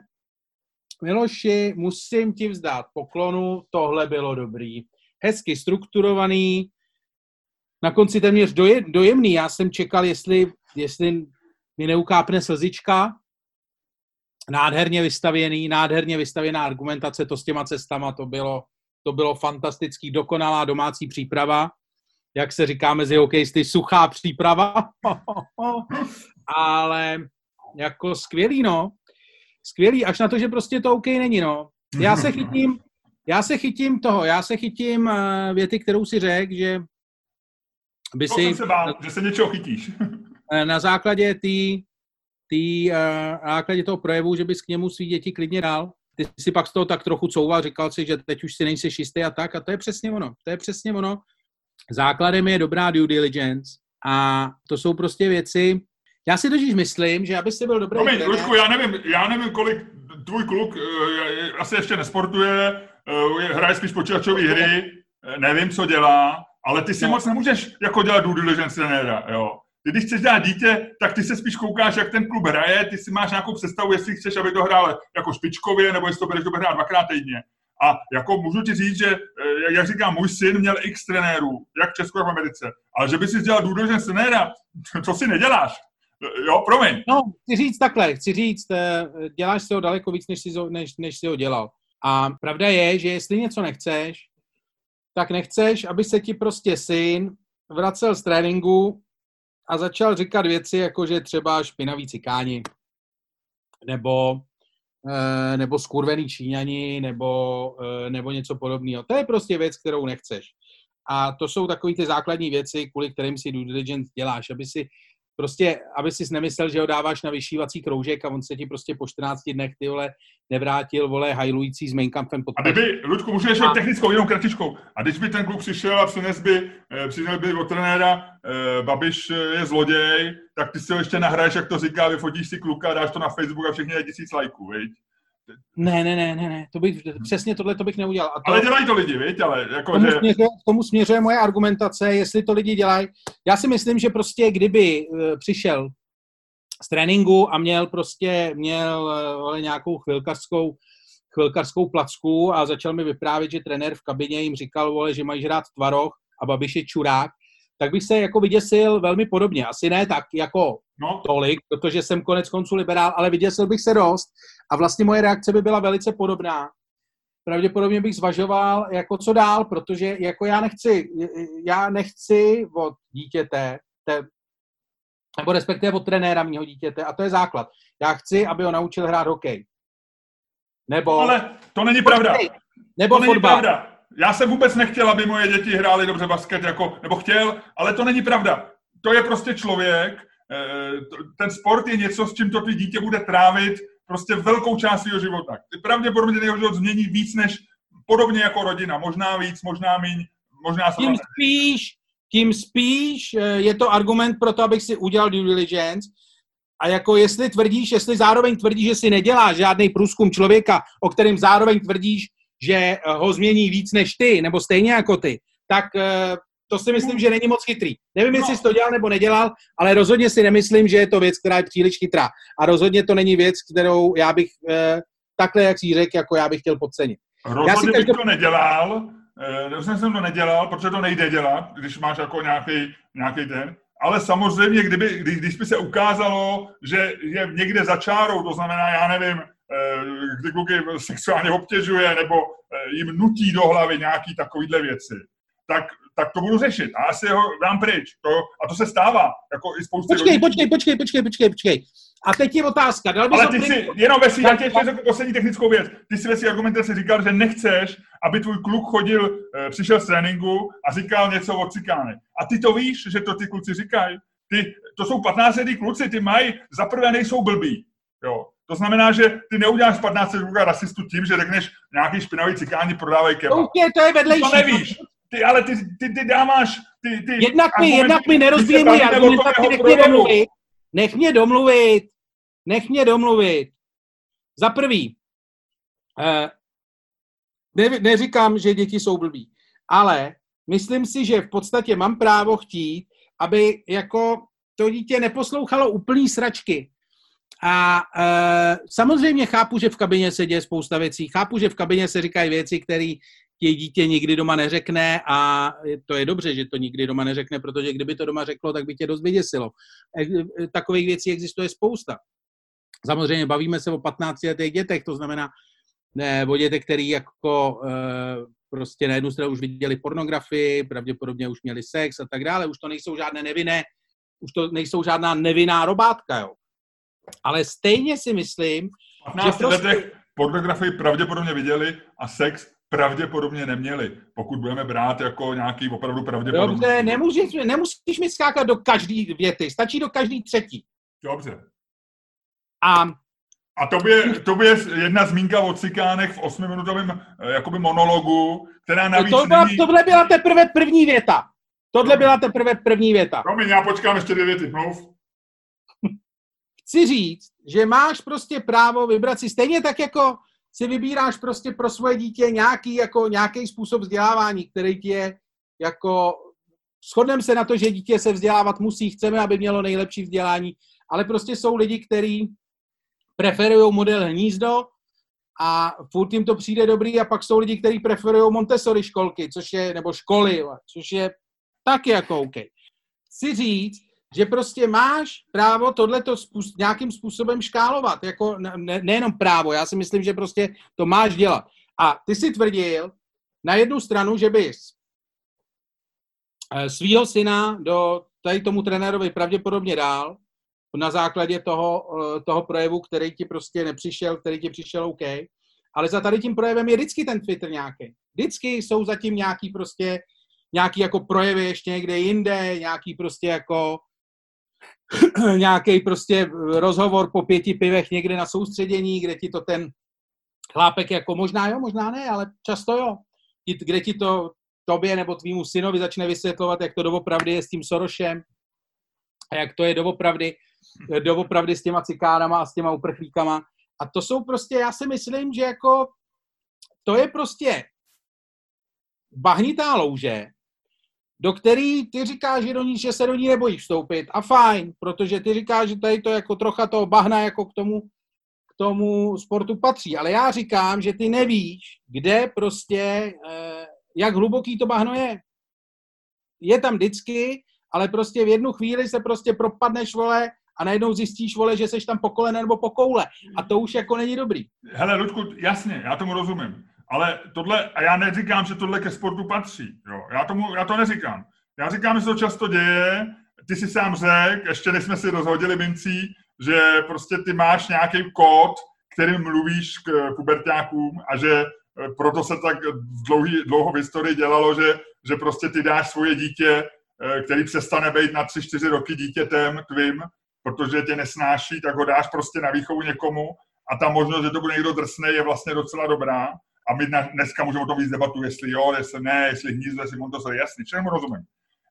Miloši, musím ti vzdát poklonu, tohle bylo dobrý. Hezky strukturovaný, na konci téměř doje, dojemný. Já jsem čekal, jestli, jestli mi neukápne slzička. Nádherně vystavěný, nádherně vystavěná argumentace, to s těma cestama, to bylo, to bylo fantastický, dokonalá domácí příprava. Jak se říká mezi hokejisty, suchá příprava. Ale jako skvělý, no. Skvělý, až na to, že prostě to OK není, no. Já se chytím, já se chytím toho, já se chytím uh, věty, kterou si řekl, že by to si... jsem se bál, že se něčeho chytíš. Eh, na základě tý, tý, uh, na základě toho projevu, že bys k němu svý děti klidně dal. Ty si pak z toho tak trochu couval, říkal si, že teď už si nejsi jistý a tak. A to je přesně ono. To je přesně ono. Základem je dobrá due diligence a to jsou prostě věci, já si totiž myslím, že aby si byl dobrý Promiň, Luďku, já nevím, já nevím, kolik tvůj kluk uh, asi ještě nesportuje, uh, hraje spíš počítačové hry, nevím, co dělá, ale ty si no. moc nemůžeš jako dělat due diligence trenéra, jo. Ty, když chceš dělat dítě, tak ty se spíš koukáš, jak ten klub hraje, ty si máš nějakou představu, jestli chceš, aby to hrál jako špičkově, nebo jestli to budeš dobře hrát dvakrát týdně. A jako můžu ti říct, že, eh, jak říkám, můj syn měl x trenérů, jak v Česku, tak v Americe. Ale že by si dělal diligence trenéra, co si neděláš? Jo, promiň. No, chci říct takhle, chci říct, eh, děláš si ho daleko víc, než jsi, než, než jsi ho dělal. A pravda je, že jestli něco nechceš, tak nechceš, aby se ti prostě syn vracel z tréninku a začal říkat věci, jako že třeba špinaví cikáni, nebo, eh, nebo skurvený číňani, nebo, eh, nebo něco podobného. To je prostě věc, kterou nechceš. A to jsou takové ty základní věci, kvůli kterým si due diligence děláš, aby si prostě, aby si nemyslel, že ho dáváš na vyšívací kroužek a on se ti prostě po 14 dnech ty vole nevrátil, vole, hajlující s mainkampem pod A kdyby, Ludku, můžu ještě a... technickou, jenom kratičkou. A když by ten kluk přišel a přines by, eh, přišel by od trenéra, eh, Babiš je zloděj, tak ty si ho ještě nahraješ, jak to říká, vyfotíš si kluka, dáš to na Facebook a všichni je tisíc lajků, viď? Ne, ne, ne, ne, ne, to bych, přesně tohle to bych neudělal. A to, ale dělají to lidi, víte, ale jako, tomu, že... směřuje, tomu směřuje moje argumentace, jestli to lidi dělají. Já si myslím, že prostě kdyby uh, přišel z tréninku a měl prostě, měl uh, nějakou chvilkařskou, chvilkařskou placku a začal mi vyprávět, že trenér v kabině jim říkal, vole, že mají žrát tvaroh a Babiš je čurák, tak bych se jako vyděsil velmi podobně. Asi ne tak jako no. tolik, protože jsem konec konců liberál, ale vyděsil bych se dost a vlastně moje reakce by byla velice podobná. Pravděpodobně bych zvažoval, jako co dál, protože jako já nechci, já nechci od dítěte, te, nebo respektive od trenéra mého dítěte, a to je základ. Já chci, aby ho naučil hrát hokej. Nebo... Ale to není pravda. Nebo to fotbal. není pravda. Já jsem vůbec nechtěl, aby moje děti hrály dobře basket, jako, nebo chtěl, ale to není pravda. To je prostě člověk, eh, ten sport je něco, s čím to ty dítě bude trávit prostě velkou část svého života. Pravděpodobně jeho život změní víc než podobně jako rodina. Možná víc, možná míň, možná Tím spíš, tím spíš eh, je to argument pro to, abych si udělal due diligence, a jako jestli tvrdíš, jestli zároveň tvrdíš, že si neděláš žádný průzkum člověka, o kterém zároveň tvrdíš, že eh, ho změní víc než ty, nebo stejně jako ty, tak eh, to si myslím, že není moc chytrý. Nevím, jestli jsi to dělal nebo nedělal, ale rozhodně si nemyslím, že je to věc, která je příliš chytrá. A rozhodně to není věc, kterou já bych eh, takhle, jak jsi řekl, jako já bych chtěl podcenit. Rozhodně já si každou... bych to nedělal, eh, jsem to nedělal, protože to nejde dělat, když máš jako nějaký, nějaký ten. Ale samozřejmě, kdyby, když, když by se ukázalo, že je někde za čárou, to znamená, já nevím, kdy kluky sexuálně obtěžuje nebo eh, jim nutí do hlavy nějaký takovýhle věci, tak tak to budu řešit a asi ho dám pryč. To, a to se stává, jako i spoustu Počkej, rodičů. počkej, počkej, počkej, počkej, počkej. A teď je otázka. Dal Ale ty si, jenom ve svý, já ti ještě řeknu poslední technickou věc. Ty si ve svý argumentaci říkal, že nechceš, aby tvůj kluk chodil, e, přišel z tréninku a říkal něco o cikány. A ty to víš, že to ty kluci říkají. Ty, to jsou 15 letý kluci, ty mají, za prvé nejsou blbí. Jo. To znamená, že ty neuděláš 15 kluka rasistu tím, že řekneš nějaký špinavý cikáni prodávají kebab. Okay, to je vedlejší. To nevíš. Ty, ale ty, ty, ty dámáš... Ty, ty jednak mi, jednak mi můj argumentaci, nech mě domluvit. Nech mě domluvit. Nech mě domluvit. Za prvý, eh, ne, neříkám, že děti jsou blbí, ale myslím si, že v podstatě mám právo chtít, aby jako to dítě neposlouchalo úplný sračky. A e, samozřejmě chápu, že v kabině se děje spousta věcí. Chápu, že v kabině se říkají věci, které ti dítě nikdy doma neřekne a to je dobře, že to nikdy doma neřekne, protože kdyby to doma řeklo, tak by tě dost vyděsilo. E, e, takových věcí existuje spousta. Samozřejmě bavíme se o 15 letých dětech, to znamená ne, o dětech, který jako e, prostě na jednu stranu už viděli pornografii, pravděpodobně už měli sex a tak dále, už to nejsou žádné nevinné, už to nejsou žádná nevinná robátka, jo. Ale stejně si myslím, 15 že prostě... letech pornografii pravděpodobně viděli a sex pravděpodobně neměli, pokud budeme brát jako nějaký opravdu pravděpodobný. Dobře, nemusíš, nemusíš mi skákat do každé věty, stačí do každý třetí. Dobře. A a to by, to je jedna zmínka o cikánech v osmiminutovém eh, jakoby monologu, která navíc to byla, není... Tohle byla teprve první věta. Tohle byla teprve první věta. Promiň, já počkám ještě dvě věty, mluv. Chci říct, že máš prostě právo vybrat si stejně tak, jako si vybíráš prostě pro svoje dítě nějaký, jako, nějaký způsob vzdělávání, který ti je jako... Shodneme se na to, že dítě se vzdělávat musí, chceme, aby mělo nejlepší vzdělání, ale prostě jsou lidi, kteří preferují model hnízdo a furt jim to přijde dobrý a pak jsou lidi, kteří preferují Montessori školky, což je, nebo školy, což je taky jako OK. Chci říct, že prostě máš právo tohleto způsob, nějakým způsobem škálovat, jako ne, nejenom právo, já si myslím, že prostě to máš dělat. A ty si tvrdil na jednu stranu, že bys eh, svýho syna do tady tomu trenérovi pravděpodobně dál, na základě toho, eh, toho projevu, který ti prostě nepřišel, který ti přišel OK. Ale za tady tím projevem je vždycky ten Twitter nějaký. Vždycky jsou zatím nějaký prostě, nějaký jako projevy ještě někde jinde, nějaký prostě jako nějaký prostě rozhovor po pěti pivech někde na soustředění, kde ti to ten chlápek jako možná jo, možná ne, ale často jo. Kde ti to tobě nebo tvýmu synovi začne vysvětlovat, jak to doopravdy je s tím Sorošem a jak to je doopravdy doopravdy s těma cikánama a s těma uprchlíkama. A to jsou prostě, já si myslím, že jako to je prostě bahnitá louže, do který ty říkáš, že, do ní, že se do ní nebojíš vstoupit. A fajn, protože ty říkáš, že tady to jako trocha toho bahna jako k tomu, k tomu sportu patří. Ale já říkám, že ty nevíš, kde prostě, eh, jak hluboký to bahno je. Je tam vždycky, ale prostě v jednu chvíli se prostě propadneš, vole, a najednou zjistíš, vole, že seš tam po kolene nebo po koule. A to už jako není dobrý. Hele, Ludku, jasně, já tomu rozumím. Ale tohle, a já neříkám, že tohle ke sportu patří. Jo. Já, tomu, já to neříkám. Já říkám, že to často děje. Ty si sám řekl, ještě než jsme si rozhodili mincí, že prostě ty máš nějaký kód, kterým mluvíš k pubertákům a že e, proto se tak dlouhý, dlouho v historii dělalo, že, že prostě ty dáš svoje dítě, e, který přestane být na 3-4 roky dítětem tvým, protože tě nesnáší, tak ho dáš prostě na výchovu někomu a ta možnost, že to bude někdo drsný, je vlastně docela dobrá. A my dneska můžeme o tom víc debatu, jestli jo, jestli ne, jestli hnízdo, jestli Montessori, jasný, všemu rozumím.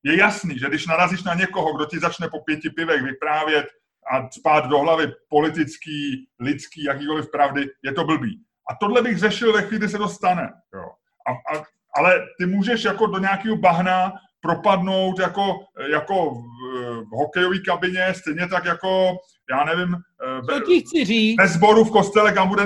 Je jasný, že když narazíš na někoho, kdo ti začne po pěti pivech vyprávět a spát do hlavy politický, lidský, jakýkoliv pravdy, je to blbý. A tohle bych řešil ve chvíli, kdy se to stane. Jo. A, a, ale ty můžeš jako do nějakého bahna propadnout jako, jako v, hokejové kabině, stejně tak jako, já nevím, to ti chci říct. Sboru v kostele, kam bude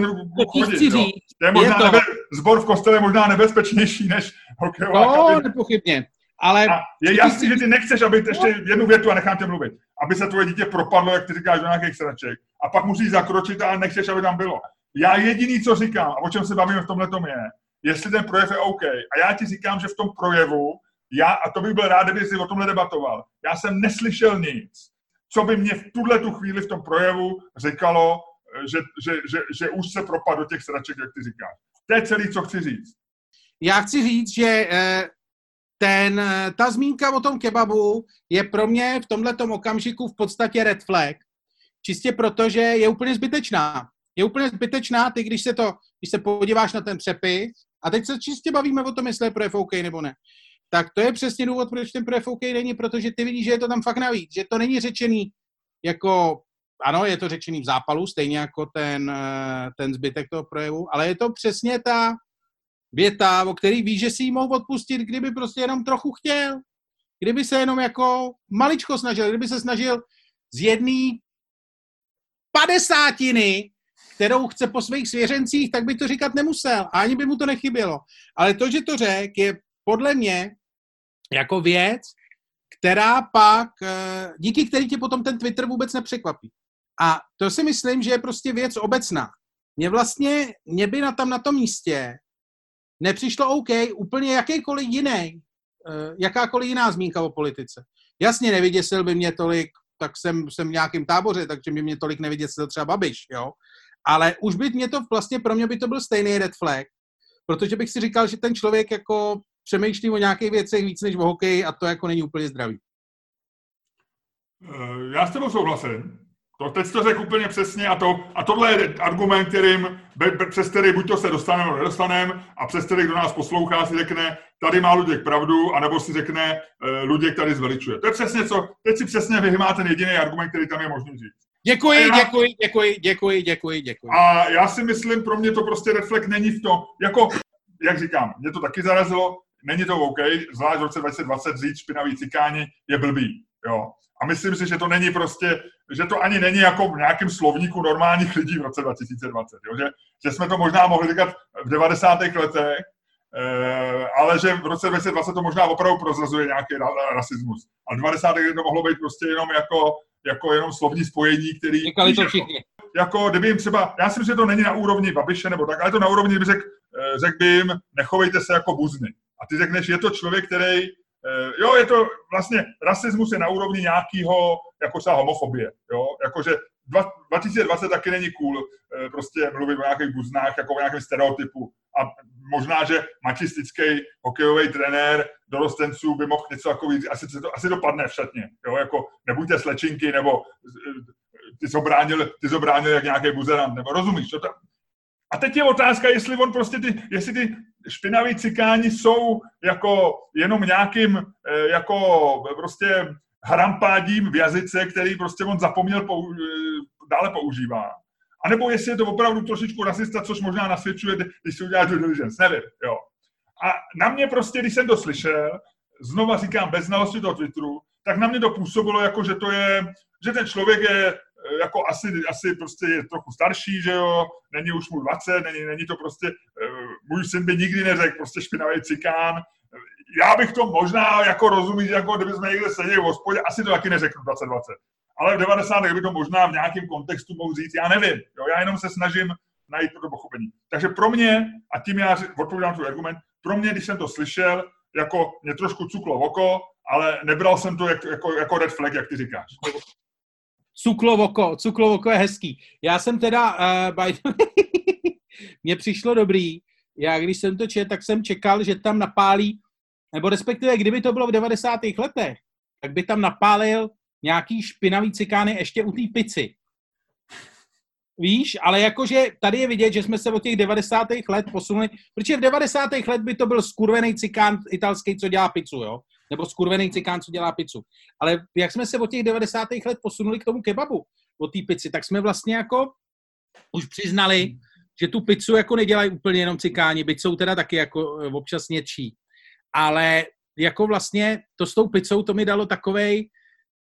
chodit. Chci říct. To je možná je to... nebe, zbor v kostele je možná nebezpečnější než hokejová no, kabina. nepochybně. Ale a je jasný, že ty nechceš, aby ještě jednu větu a nechám tě mluvit, aby se tvoje dítě propadlo, jak ty říkáš, do nějakých sraček. A pak musíš zakročit a nechceš, aby tam bylo. Já jediný, co říkám, a o čem se bavíme v tomhle tom je, jestli ten projev je OK. A já ti říkám, že v tom projevu já, a to bych byl rád, kdyby si o tomhle debatoval, já jsem neslyšel nic, co by mě v tuhle tu chvíli v tom projevu říkalo, že, že, že, že už se propad do těch sraček, jak ty říkáš. To je celý, co chci říct. Já chci říct, že eh, ten, eh, ta zmínka o tom kebabu je pro mě v tomhle okamžiku v podstatě red flag. Čistě proto, že je úplně zbytečná. Je úplně zbytečná, ty když se to, když se podíváš na ten přepis, a teď se čistě bavíme o tom, jestli je projev OK nebo ne tak to je přesně důvod, proč ten projev OK není, protože ty vidíš, že je to tam fakt navíc, že to není řečený jako, ano, je to řečený v zápalu, stejně jako ten, eh, ten zbytek toho projevu, ale je to přesně ta věta, o který víš, že si ji mohl odpustit, kdyby prostě jenom trochu chtěl. Kdyby se jenom jako maličko snažil, kdyby se snažil z jedné padesátiny, kterou chce po svých svěřencích, tak by to říkat nemusel. A ani by mu to nechybělo. Ale to, že to řek, je podle mě jako věc, která pak, eh, díky který tě potom ten Twitter vůbec nepřekvapí. A to si myslím, že je prostě věc obecná. Mě vlastně, mě by na tam na tom místě nepřišlo OK úplně jakýkoliv jiný, eh, jakákoliv jiná zmínka o politice. Jasně nevyděsil by mě tolik, tak jsem, jsem v nějakém táboře, takže by mě tolik nevyděsil třeba Babiš, jo. Ale už by mě to vlastně, pro mě by to byl stejný red flag, protože bych si říkal, že ten člověk jako přemýšlí o nějakých věcech víc než o hokeji a to jako není úplně zdravý. Eh, já s tebou souhlasím. To, teď to řekl úplně přesně a, to, a tohle je argument, kterým, be, be, přes který buď to se dostaneme nebo nedostaneme a přes který, kdo nás poslouchá, si řekne, tady má Luděk pravdu, anebo si řekne, uh, Luděk tady zveličuje. To je přesně co, teď si přesně vyhmá ten jediný argument, který tam je možný říct. Děkuji, já, děkuji, děkuji, děkuji, děkuji, děkuji. A já si myslím, pro mě to prostě reflekt není v tom, jako, jak říkám, mě to taky zarazilo, není to OK, zvlášť v roce 2020 říct špinavý cikáni je blbý, jo. A myslím si, že to není prostě, že to ani není jako v nějakém slovníku normálních lidí v roce 2020. Jo? Že, že jsme to možná mohli říkat v 90. letech, eh, ale že v roce 2020 to možná opravdu prozrazuje nějaký rasismus. A v 90. letech to mohlo být prostě jenom jako, jako jenom slovní spojení, který... Říkali to všichni. Jako, jako, kdyby jim třeba, já si myslím, že to není na úrovni Babiše nebo tak, ale to na úrovni, kdyby řekl eh, řek by jim, nechovejte se jako buzny. A ty řekneš, je to člověk, který Eh, jo, je to vlastně, rasismus je na úrovni nějakého, jako třeba homofobie, jo, jakože 2020 taky není cool eh, prostě mluvit o nějakých buznách, jako o nějakém stereotypu. A možná, že mačistický hokejový trenér dorostenců by mohl něco jako víc, asi, to, asi dopadne v šatně, jo, jako nebuďte slečinky, nebo ty jsi obránil, ty jsi obránil jak nějaký buzerant, nebo rozumíš, to, a teď je otázka, jestli on prostě ty, jestli ty špinaví cikáni jsou jako jenom nějakým eh, jako prostě hrampádím v jazyce, který prostě on zapomněl pou, eh, dále používá. A nebo jestli je to opravdu trošičku rasista, což možná nasvědčuje, když si udělá due diligence, nevím, jo. A na mě prostě, když jsem to slyšel, znova říkám, bez znalosti toho Twitteru, tak na mě to působilo jako, že to je, že ten člověk je jako asi, asi prostě je trochu starší, že jo, není už mu 20, není, není to prostě, uh, můj syn by nikdy neřekl prostě špinavý cikán. Já bych to možná jako rozumí, že jako kdyby jsme někde seděli v hospodě, asi to taky neřeknu 2020. Ale v 90. by to možná v nějakém kontextu mohl říct, já nevím, jo, já jenom se snažím najít to pochopení. Takže pro mě, a tím já odpovídám tvůj argument, pro mě, když jsem to slyšel, jako mě trošku cuklo v oko, ale nebral jsem to jako, jako, jako red flag, jak ty říkáš. Cuklovoko, cuklovoko je hezký. Já jsem teda, uh, by mně přišlo dobrý, já když jsem to četl, tak jsem čekal, že tam napálí, nebo respektive kdyby to bylo v 90. letech, tak by tam napálil nějaký špinavý cikány ještě u té pici. Víš, ale jakože tady je vidět, že jsme se od těch 90. let posunuli, protože v 90. let by to byl skurvený cikán italský, co dělá pizzu, jo nebo skurvený cikán, co dělá pizzu. Ale jak jsme se od těch 90. let posunuli k tomu kebabu, od té pici, tak jsme vlastně jako už přiznali, že tu pizzu jako nedělají úplně jenom cikáni, byť jsou teda taky jako eh, občas něčí. Ale jako vlastně to s tou pizzou to mi dalo takovej,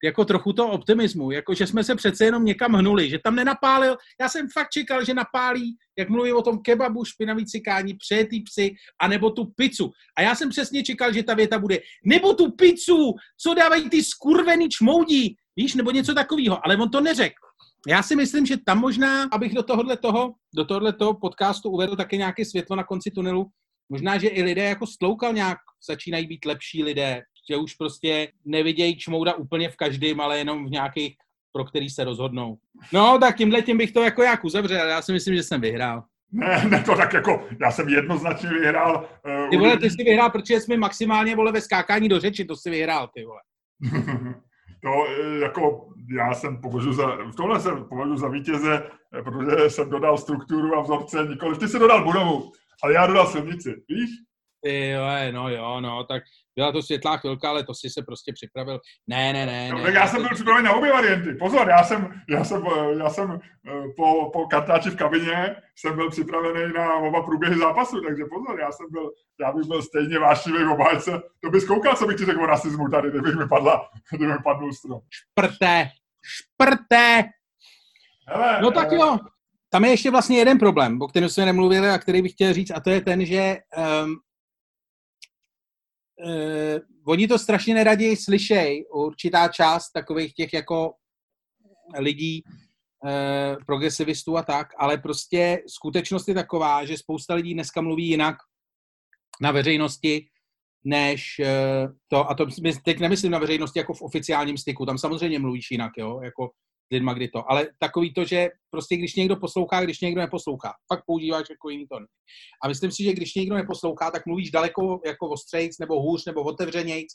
jako trochu to optimismu, jako že jsme se přece jenom někam hnuli, že tam nenapálil, já jsem fakt čekal, že napálí, jak mluví o tom kebabu, špinavý cikání, přejetý psy, anebo tu pizzu. A já jsem přesně čekal, že ta věta bude, nebo tu pizzu, co dávají ty skurvený čmoudí, víš, nebo něco takového, ale on to neřekl. Já si myslím, že tam možná, abych do tohohle toho, do tohohle toho podcastu uvedl také nějaké světlo na konci tunelu, možná, že i lidé jako stloukal nějak, začínají být lepší lidé, že už prostě nevidějí čmouda úplně v každém, ale jenom v nějakých, pro který se rozhodnou. No, tak tímhle tím bych to jako jak uzavřel. Já si myslím, že jsem vyhrál. Ne, ne, to tak jako, já jsem jednoznačně vyhrál. Uh, ty vole, ty jsi vyhrál, protože jsme maximálně, vole, ve skákání do řeči, to si vyhrál, ty vole. to eh, jako, já jsem považuji za, v tomhle jsem považuji za vítěze, eh, protože jsem dodal strukturu a vzorce, nikoliv, ty jsi dodal budovu, ale já dodal silnici, víš? Ty jo, no jo, no, tak byla to světlá chvilka, ale to si se prostě připravil. Ne, ne, ne. No, ne tak já jsem byl připravený na obě varianty. Pozor, já jsem, já jsem, já jsem eh, po, po kartáči v kabině jsem byl připravený na oba průběhy zápasu, takže pozor, já jsem byl, já bych byl stejně vášnivý v obhájce. To bys koukal, co bych ti řekl o rasismu tady, kdybych mi padla, kdyby mi padl strom. Šprté, šprté. Hele, No tak eh, jo, tam je ještě vlastně jeden problém, o kterém jsme nemluvili a který bych chtěl říct, a to je ten, že um, uh, oni to strašně neradi slyšej, určitá část takových těch jako lidí, uh, progresivistů a tak, ale prostě skutečnost je taková, že spousta lidí dneska mluví jinak na veřejnosti, než uh, to, a to teď nemyslím na veřejnosti jako v oficiálním styku, tam samozřejmě mluvíš jinak, jo, jako lidma, kdy to, ale takový to, že prostě když někdo poslouchá, když někdo neposlouchá, pak používáš jako jiný tón. A myslím si, že když někdo neposlouchá, tak mluvíš daleko jako ostřejc, nebo hůř, nebo otevřenějc,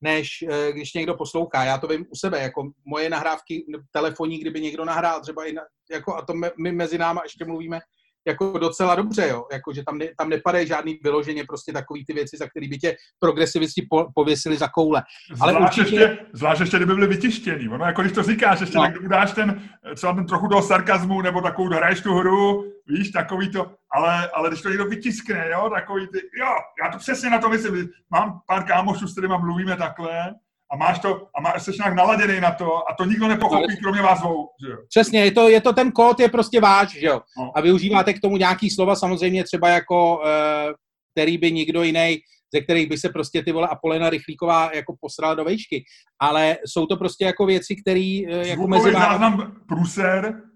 než eh, když někdo poslouchá. Já to vím u sebe, jako moje nahrávky telefonní, kdyby někdo nahrál třeba i na, jako, a to my mezi náma ještě mluvíme jako docela dobře, jo, jako, že tam, ne, tam nepadají žádný vyloženě prostě takový ty věci, za který by tě progresivisti po, pověsili za koule. Ale zvlášť, určitě- ještě, zvlášť ještě, kdyby byly vytištěný. Ono, jako když to říkáš, ještě No. tak mu dáš ten, třeba ten trochu toho sarkazmu, nebo takovou, hraješ tu hru, víš, takový to, ale, ale když to někdo vytiskne, jo, takový ty, jo, já to přesně na to myslím, mám pár kámošů, s kterými mluvíme takhle, a máš to, a máš, jsi nějak naladěný na to, a to nikdo nepochopí, kromě vás dvou, že jo. Přesně, je to, je to ten kód, je prostě váš, že jo. No. A využíváte k tomu nějaký slova, samozřejmě třeba jako, eh, který by nikdo jiný, ze kterých by se prostě ty vole Apolena Rychlíková jako posrala do vejšky. Ale jsou to prostě jako věci, které eh, jako mezi vámi... záznam,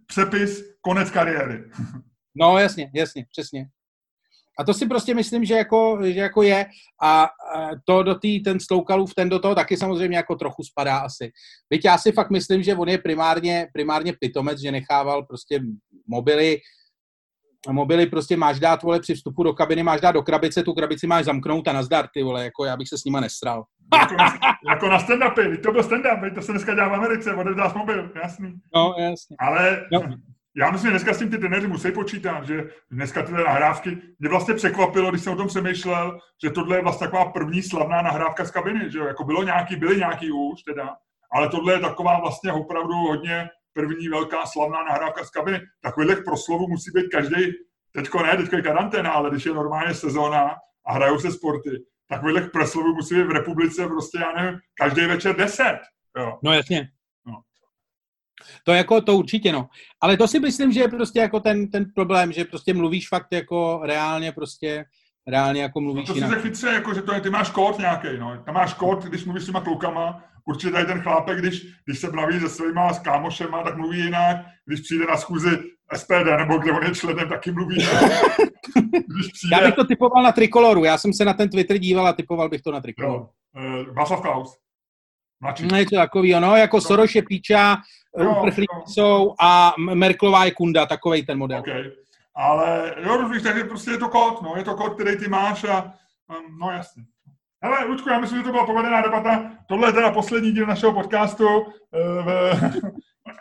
přepis, konec kariéry. No jasně, jasně, přesně. A to si prostě myslím, že jako, že jako je a to do tý, ten Stloukalův, ten do toho taky samozřejmě jako trochu spadá asi. Víte, já si fakt myslím, že on je primárně, primárně pitomec, že nechával prostě mobily, mobily prostě máš dát, vole, při vstupu do kabiny, máš dát do krabice, tu krabici máš zamknout a nazdar, ty vole, jako já bych se s nima nesral. jako, na, jako na stand-upy, to byl stand-up, to se dneska dělá v Americe, odevzdáš mobil, jasný. No, jasně. Ale No. Já myslím, že dneska s tím ty trenéři musí počítat, že dneska tyhle nahrávky, mě vlastně překvapilo, když jsem o tom přemýšlel, že tohle je vlastně taková první slavná nahrávka z kabiny, že jo, jako bylo nějaký, byly nějaký už teda, ale tohle je taková vlastně opravdu hodně první velká slavná nahrávka z kabiny. Takových proslovů musí být každý, teďko ne, teďko je karanténa, ale když je normálně sezóna a hrajou se sporty, takových proslovů musí být v republice prostě, já nevím, každý večer deset. Jo. No jasně. No. To jako, to určitě no. Ale to si myslím, že je prostě jako ten, ten problém, že prostě mluvíš fakt jako reálně prostě, reálně jako No mluvíš to si jinak. chytře, jako, že to je, ty máš kód nějaký, no. Tam máš kód, když mluvíš s těma klukama, určitě tady ten chlápek, když, když se baví se svýma s kámošema, tak mluví jinak, když přijde na schůzi SPD, nebo kde on je členem, taky mluví jinak. Když přijde, Já bych to typoval na Trikoloru, já jsem se na ten Twitter díval a typoval bych to na Trikoloru. jo, uh, Václav Klaus. Mladší. No, něco takového, no, jako Soros je píča, Jo, uprchlíci jo. jsou a Merklová je kunda, takovej ten model. OK. Ale jo, rozumíš, takže prostě je to kód, no, je to kód, který ty máš a no jasně. Hele, Lučku, já myslím, že to byla povedená debata. Tohle je teda poslední díl našeho podcastu. eh,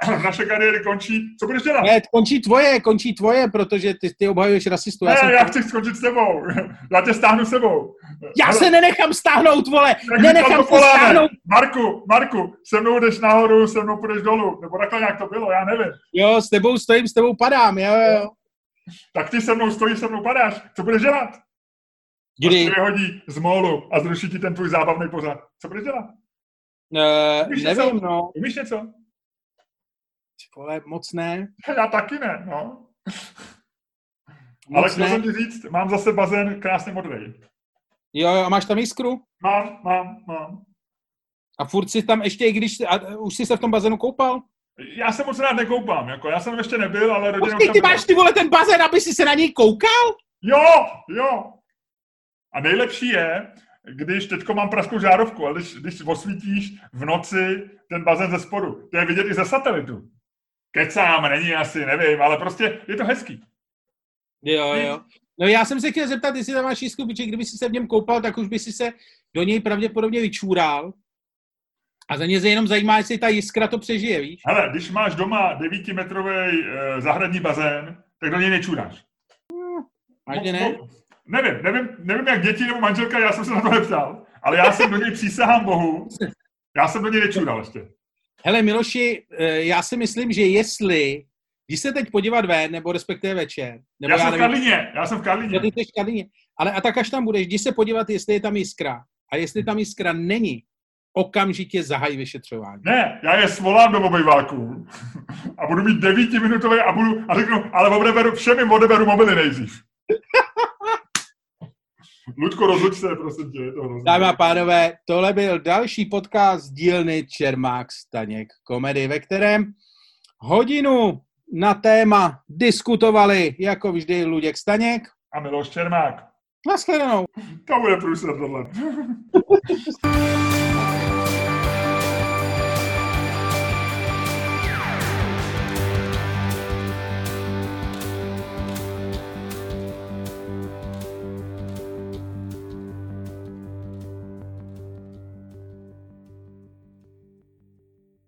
V, naše kariéry končí. Co budeš dělat? Ne, končí tvoje, končí tvoje, protože ty, ty obhajuješ rasistu. Já, Ne, jsem já chci skončit s tebou. Já tě stáhnu s sebou. já Hele, se nenechám stáhnout, vole, jak nenechám se stáhnout. Marku, Marku, se mnou jdeš nahoru, se mnou půjdeš dolů. Nebo takhle nějak to bylo, já nevím. Jo, s tebou stojím, s tebou padám, jo, jo, jo. Tak ty se mnou stojíš, se mnou padáš. Co budeš dělat? Kdy? Až tě vyhodí z mólu a zruší ti ten tvůj zábavný pořad. Co budeš dělat? Uh, Umíš nevím, něco? no, Umíš něco? vole, moc ne. Já taky ne, no. Ale Moc chtěl ne. jsem ti říct, mám zase bazén krásně modrý. Jo, jo, a máš tam jiskru? Mám, mám, mám. A furt si tam ještě, i když, a, už jsi se v tom bazénu koupal? Já se moc rád nekoupám, jako já jsem ještě nebyl, ale rodina Počkej, ty máš ty vole ten bazén, aby si se na něj koukal? Jo, jo. A nejlepší je, když teďko mám praskou žárovku, ale když, když osvítíš v noci ten bazén ze spodu, to je vidět i ze satelitu. Kecám, není asi, nevím, ale prostě je to hezký. Jo, jo. No já jsem se chtěl zeptat, jestli tam máš jiskru, protože kdyby si se v něm koupal, tak už by si se do něj pravděpodobně vyčůral. A za ně se jenom zajímá, jestli ta jiskra to přežije, víš? Hele, když máš doma devítimetrový eh, zahradní bazén, tak do něj nečůráš. Máš že ne? Nevím, nevím, nevím, jak děti nebo manželka, já jsem se na to neptal, ale já jsem do něj přísahám Bohu, já jsem do něj nečůral ještě. Hele Miloši, eh, já si myslím, že jestli, když se teď podívat ven, nebo respektive večer, nebo Já jsem v nevím, Karlíně, já jsem v Karlíně. Jo, ty v Karlíně. Ale a tak až tam budeš, jdi se podívat, jestli je tam jiskra. A jestli tam jiskra není, okamžitě zahaj vyšetřování. Ne, já je svolám do obejváku a budu mít devítiminutové a budu, a řeknu, ale odeberu, všem jim odeberu mobily nejdřív. Ludko, rozhoď se, prosím tě. Je to. Dámy a pánové, tohle byl další podcast dílny Čermák Staněk komedy, ve kterém hodinu na téma diskutovali, jako vždy, Luděk Staněk. A Miloš Čermák. Naschledanou. To bude průser tohle.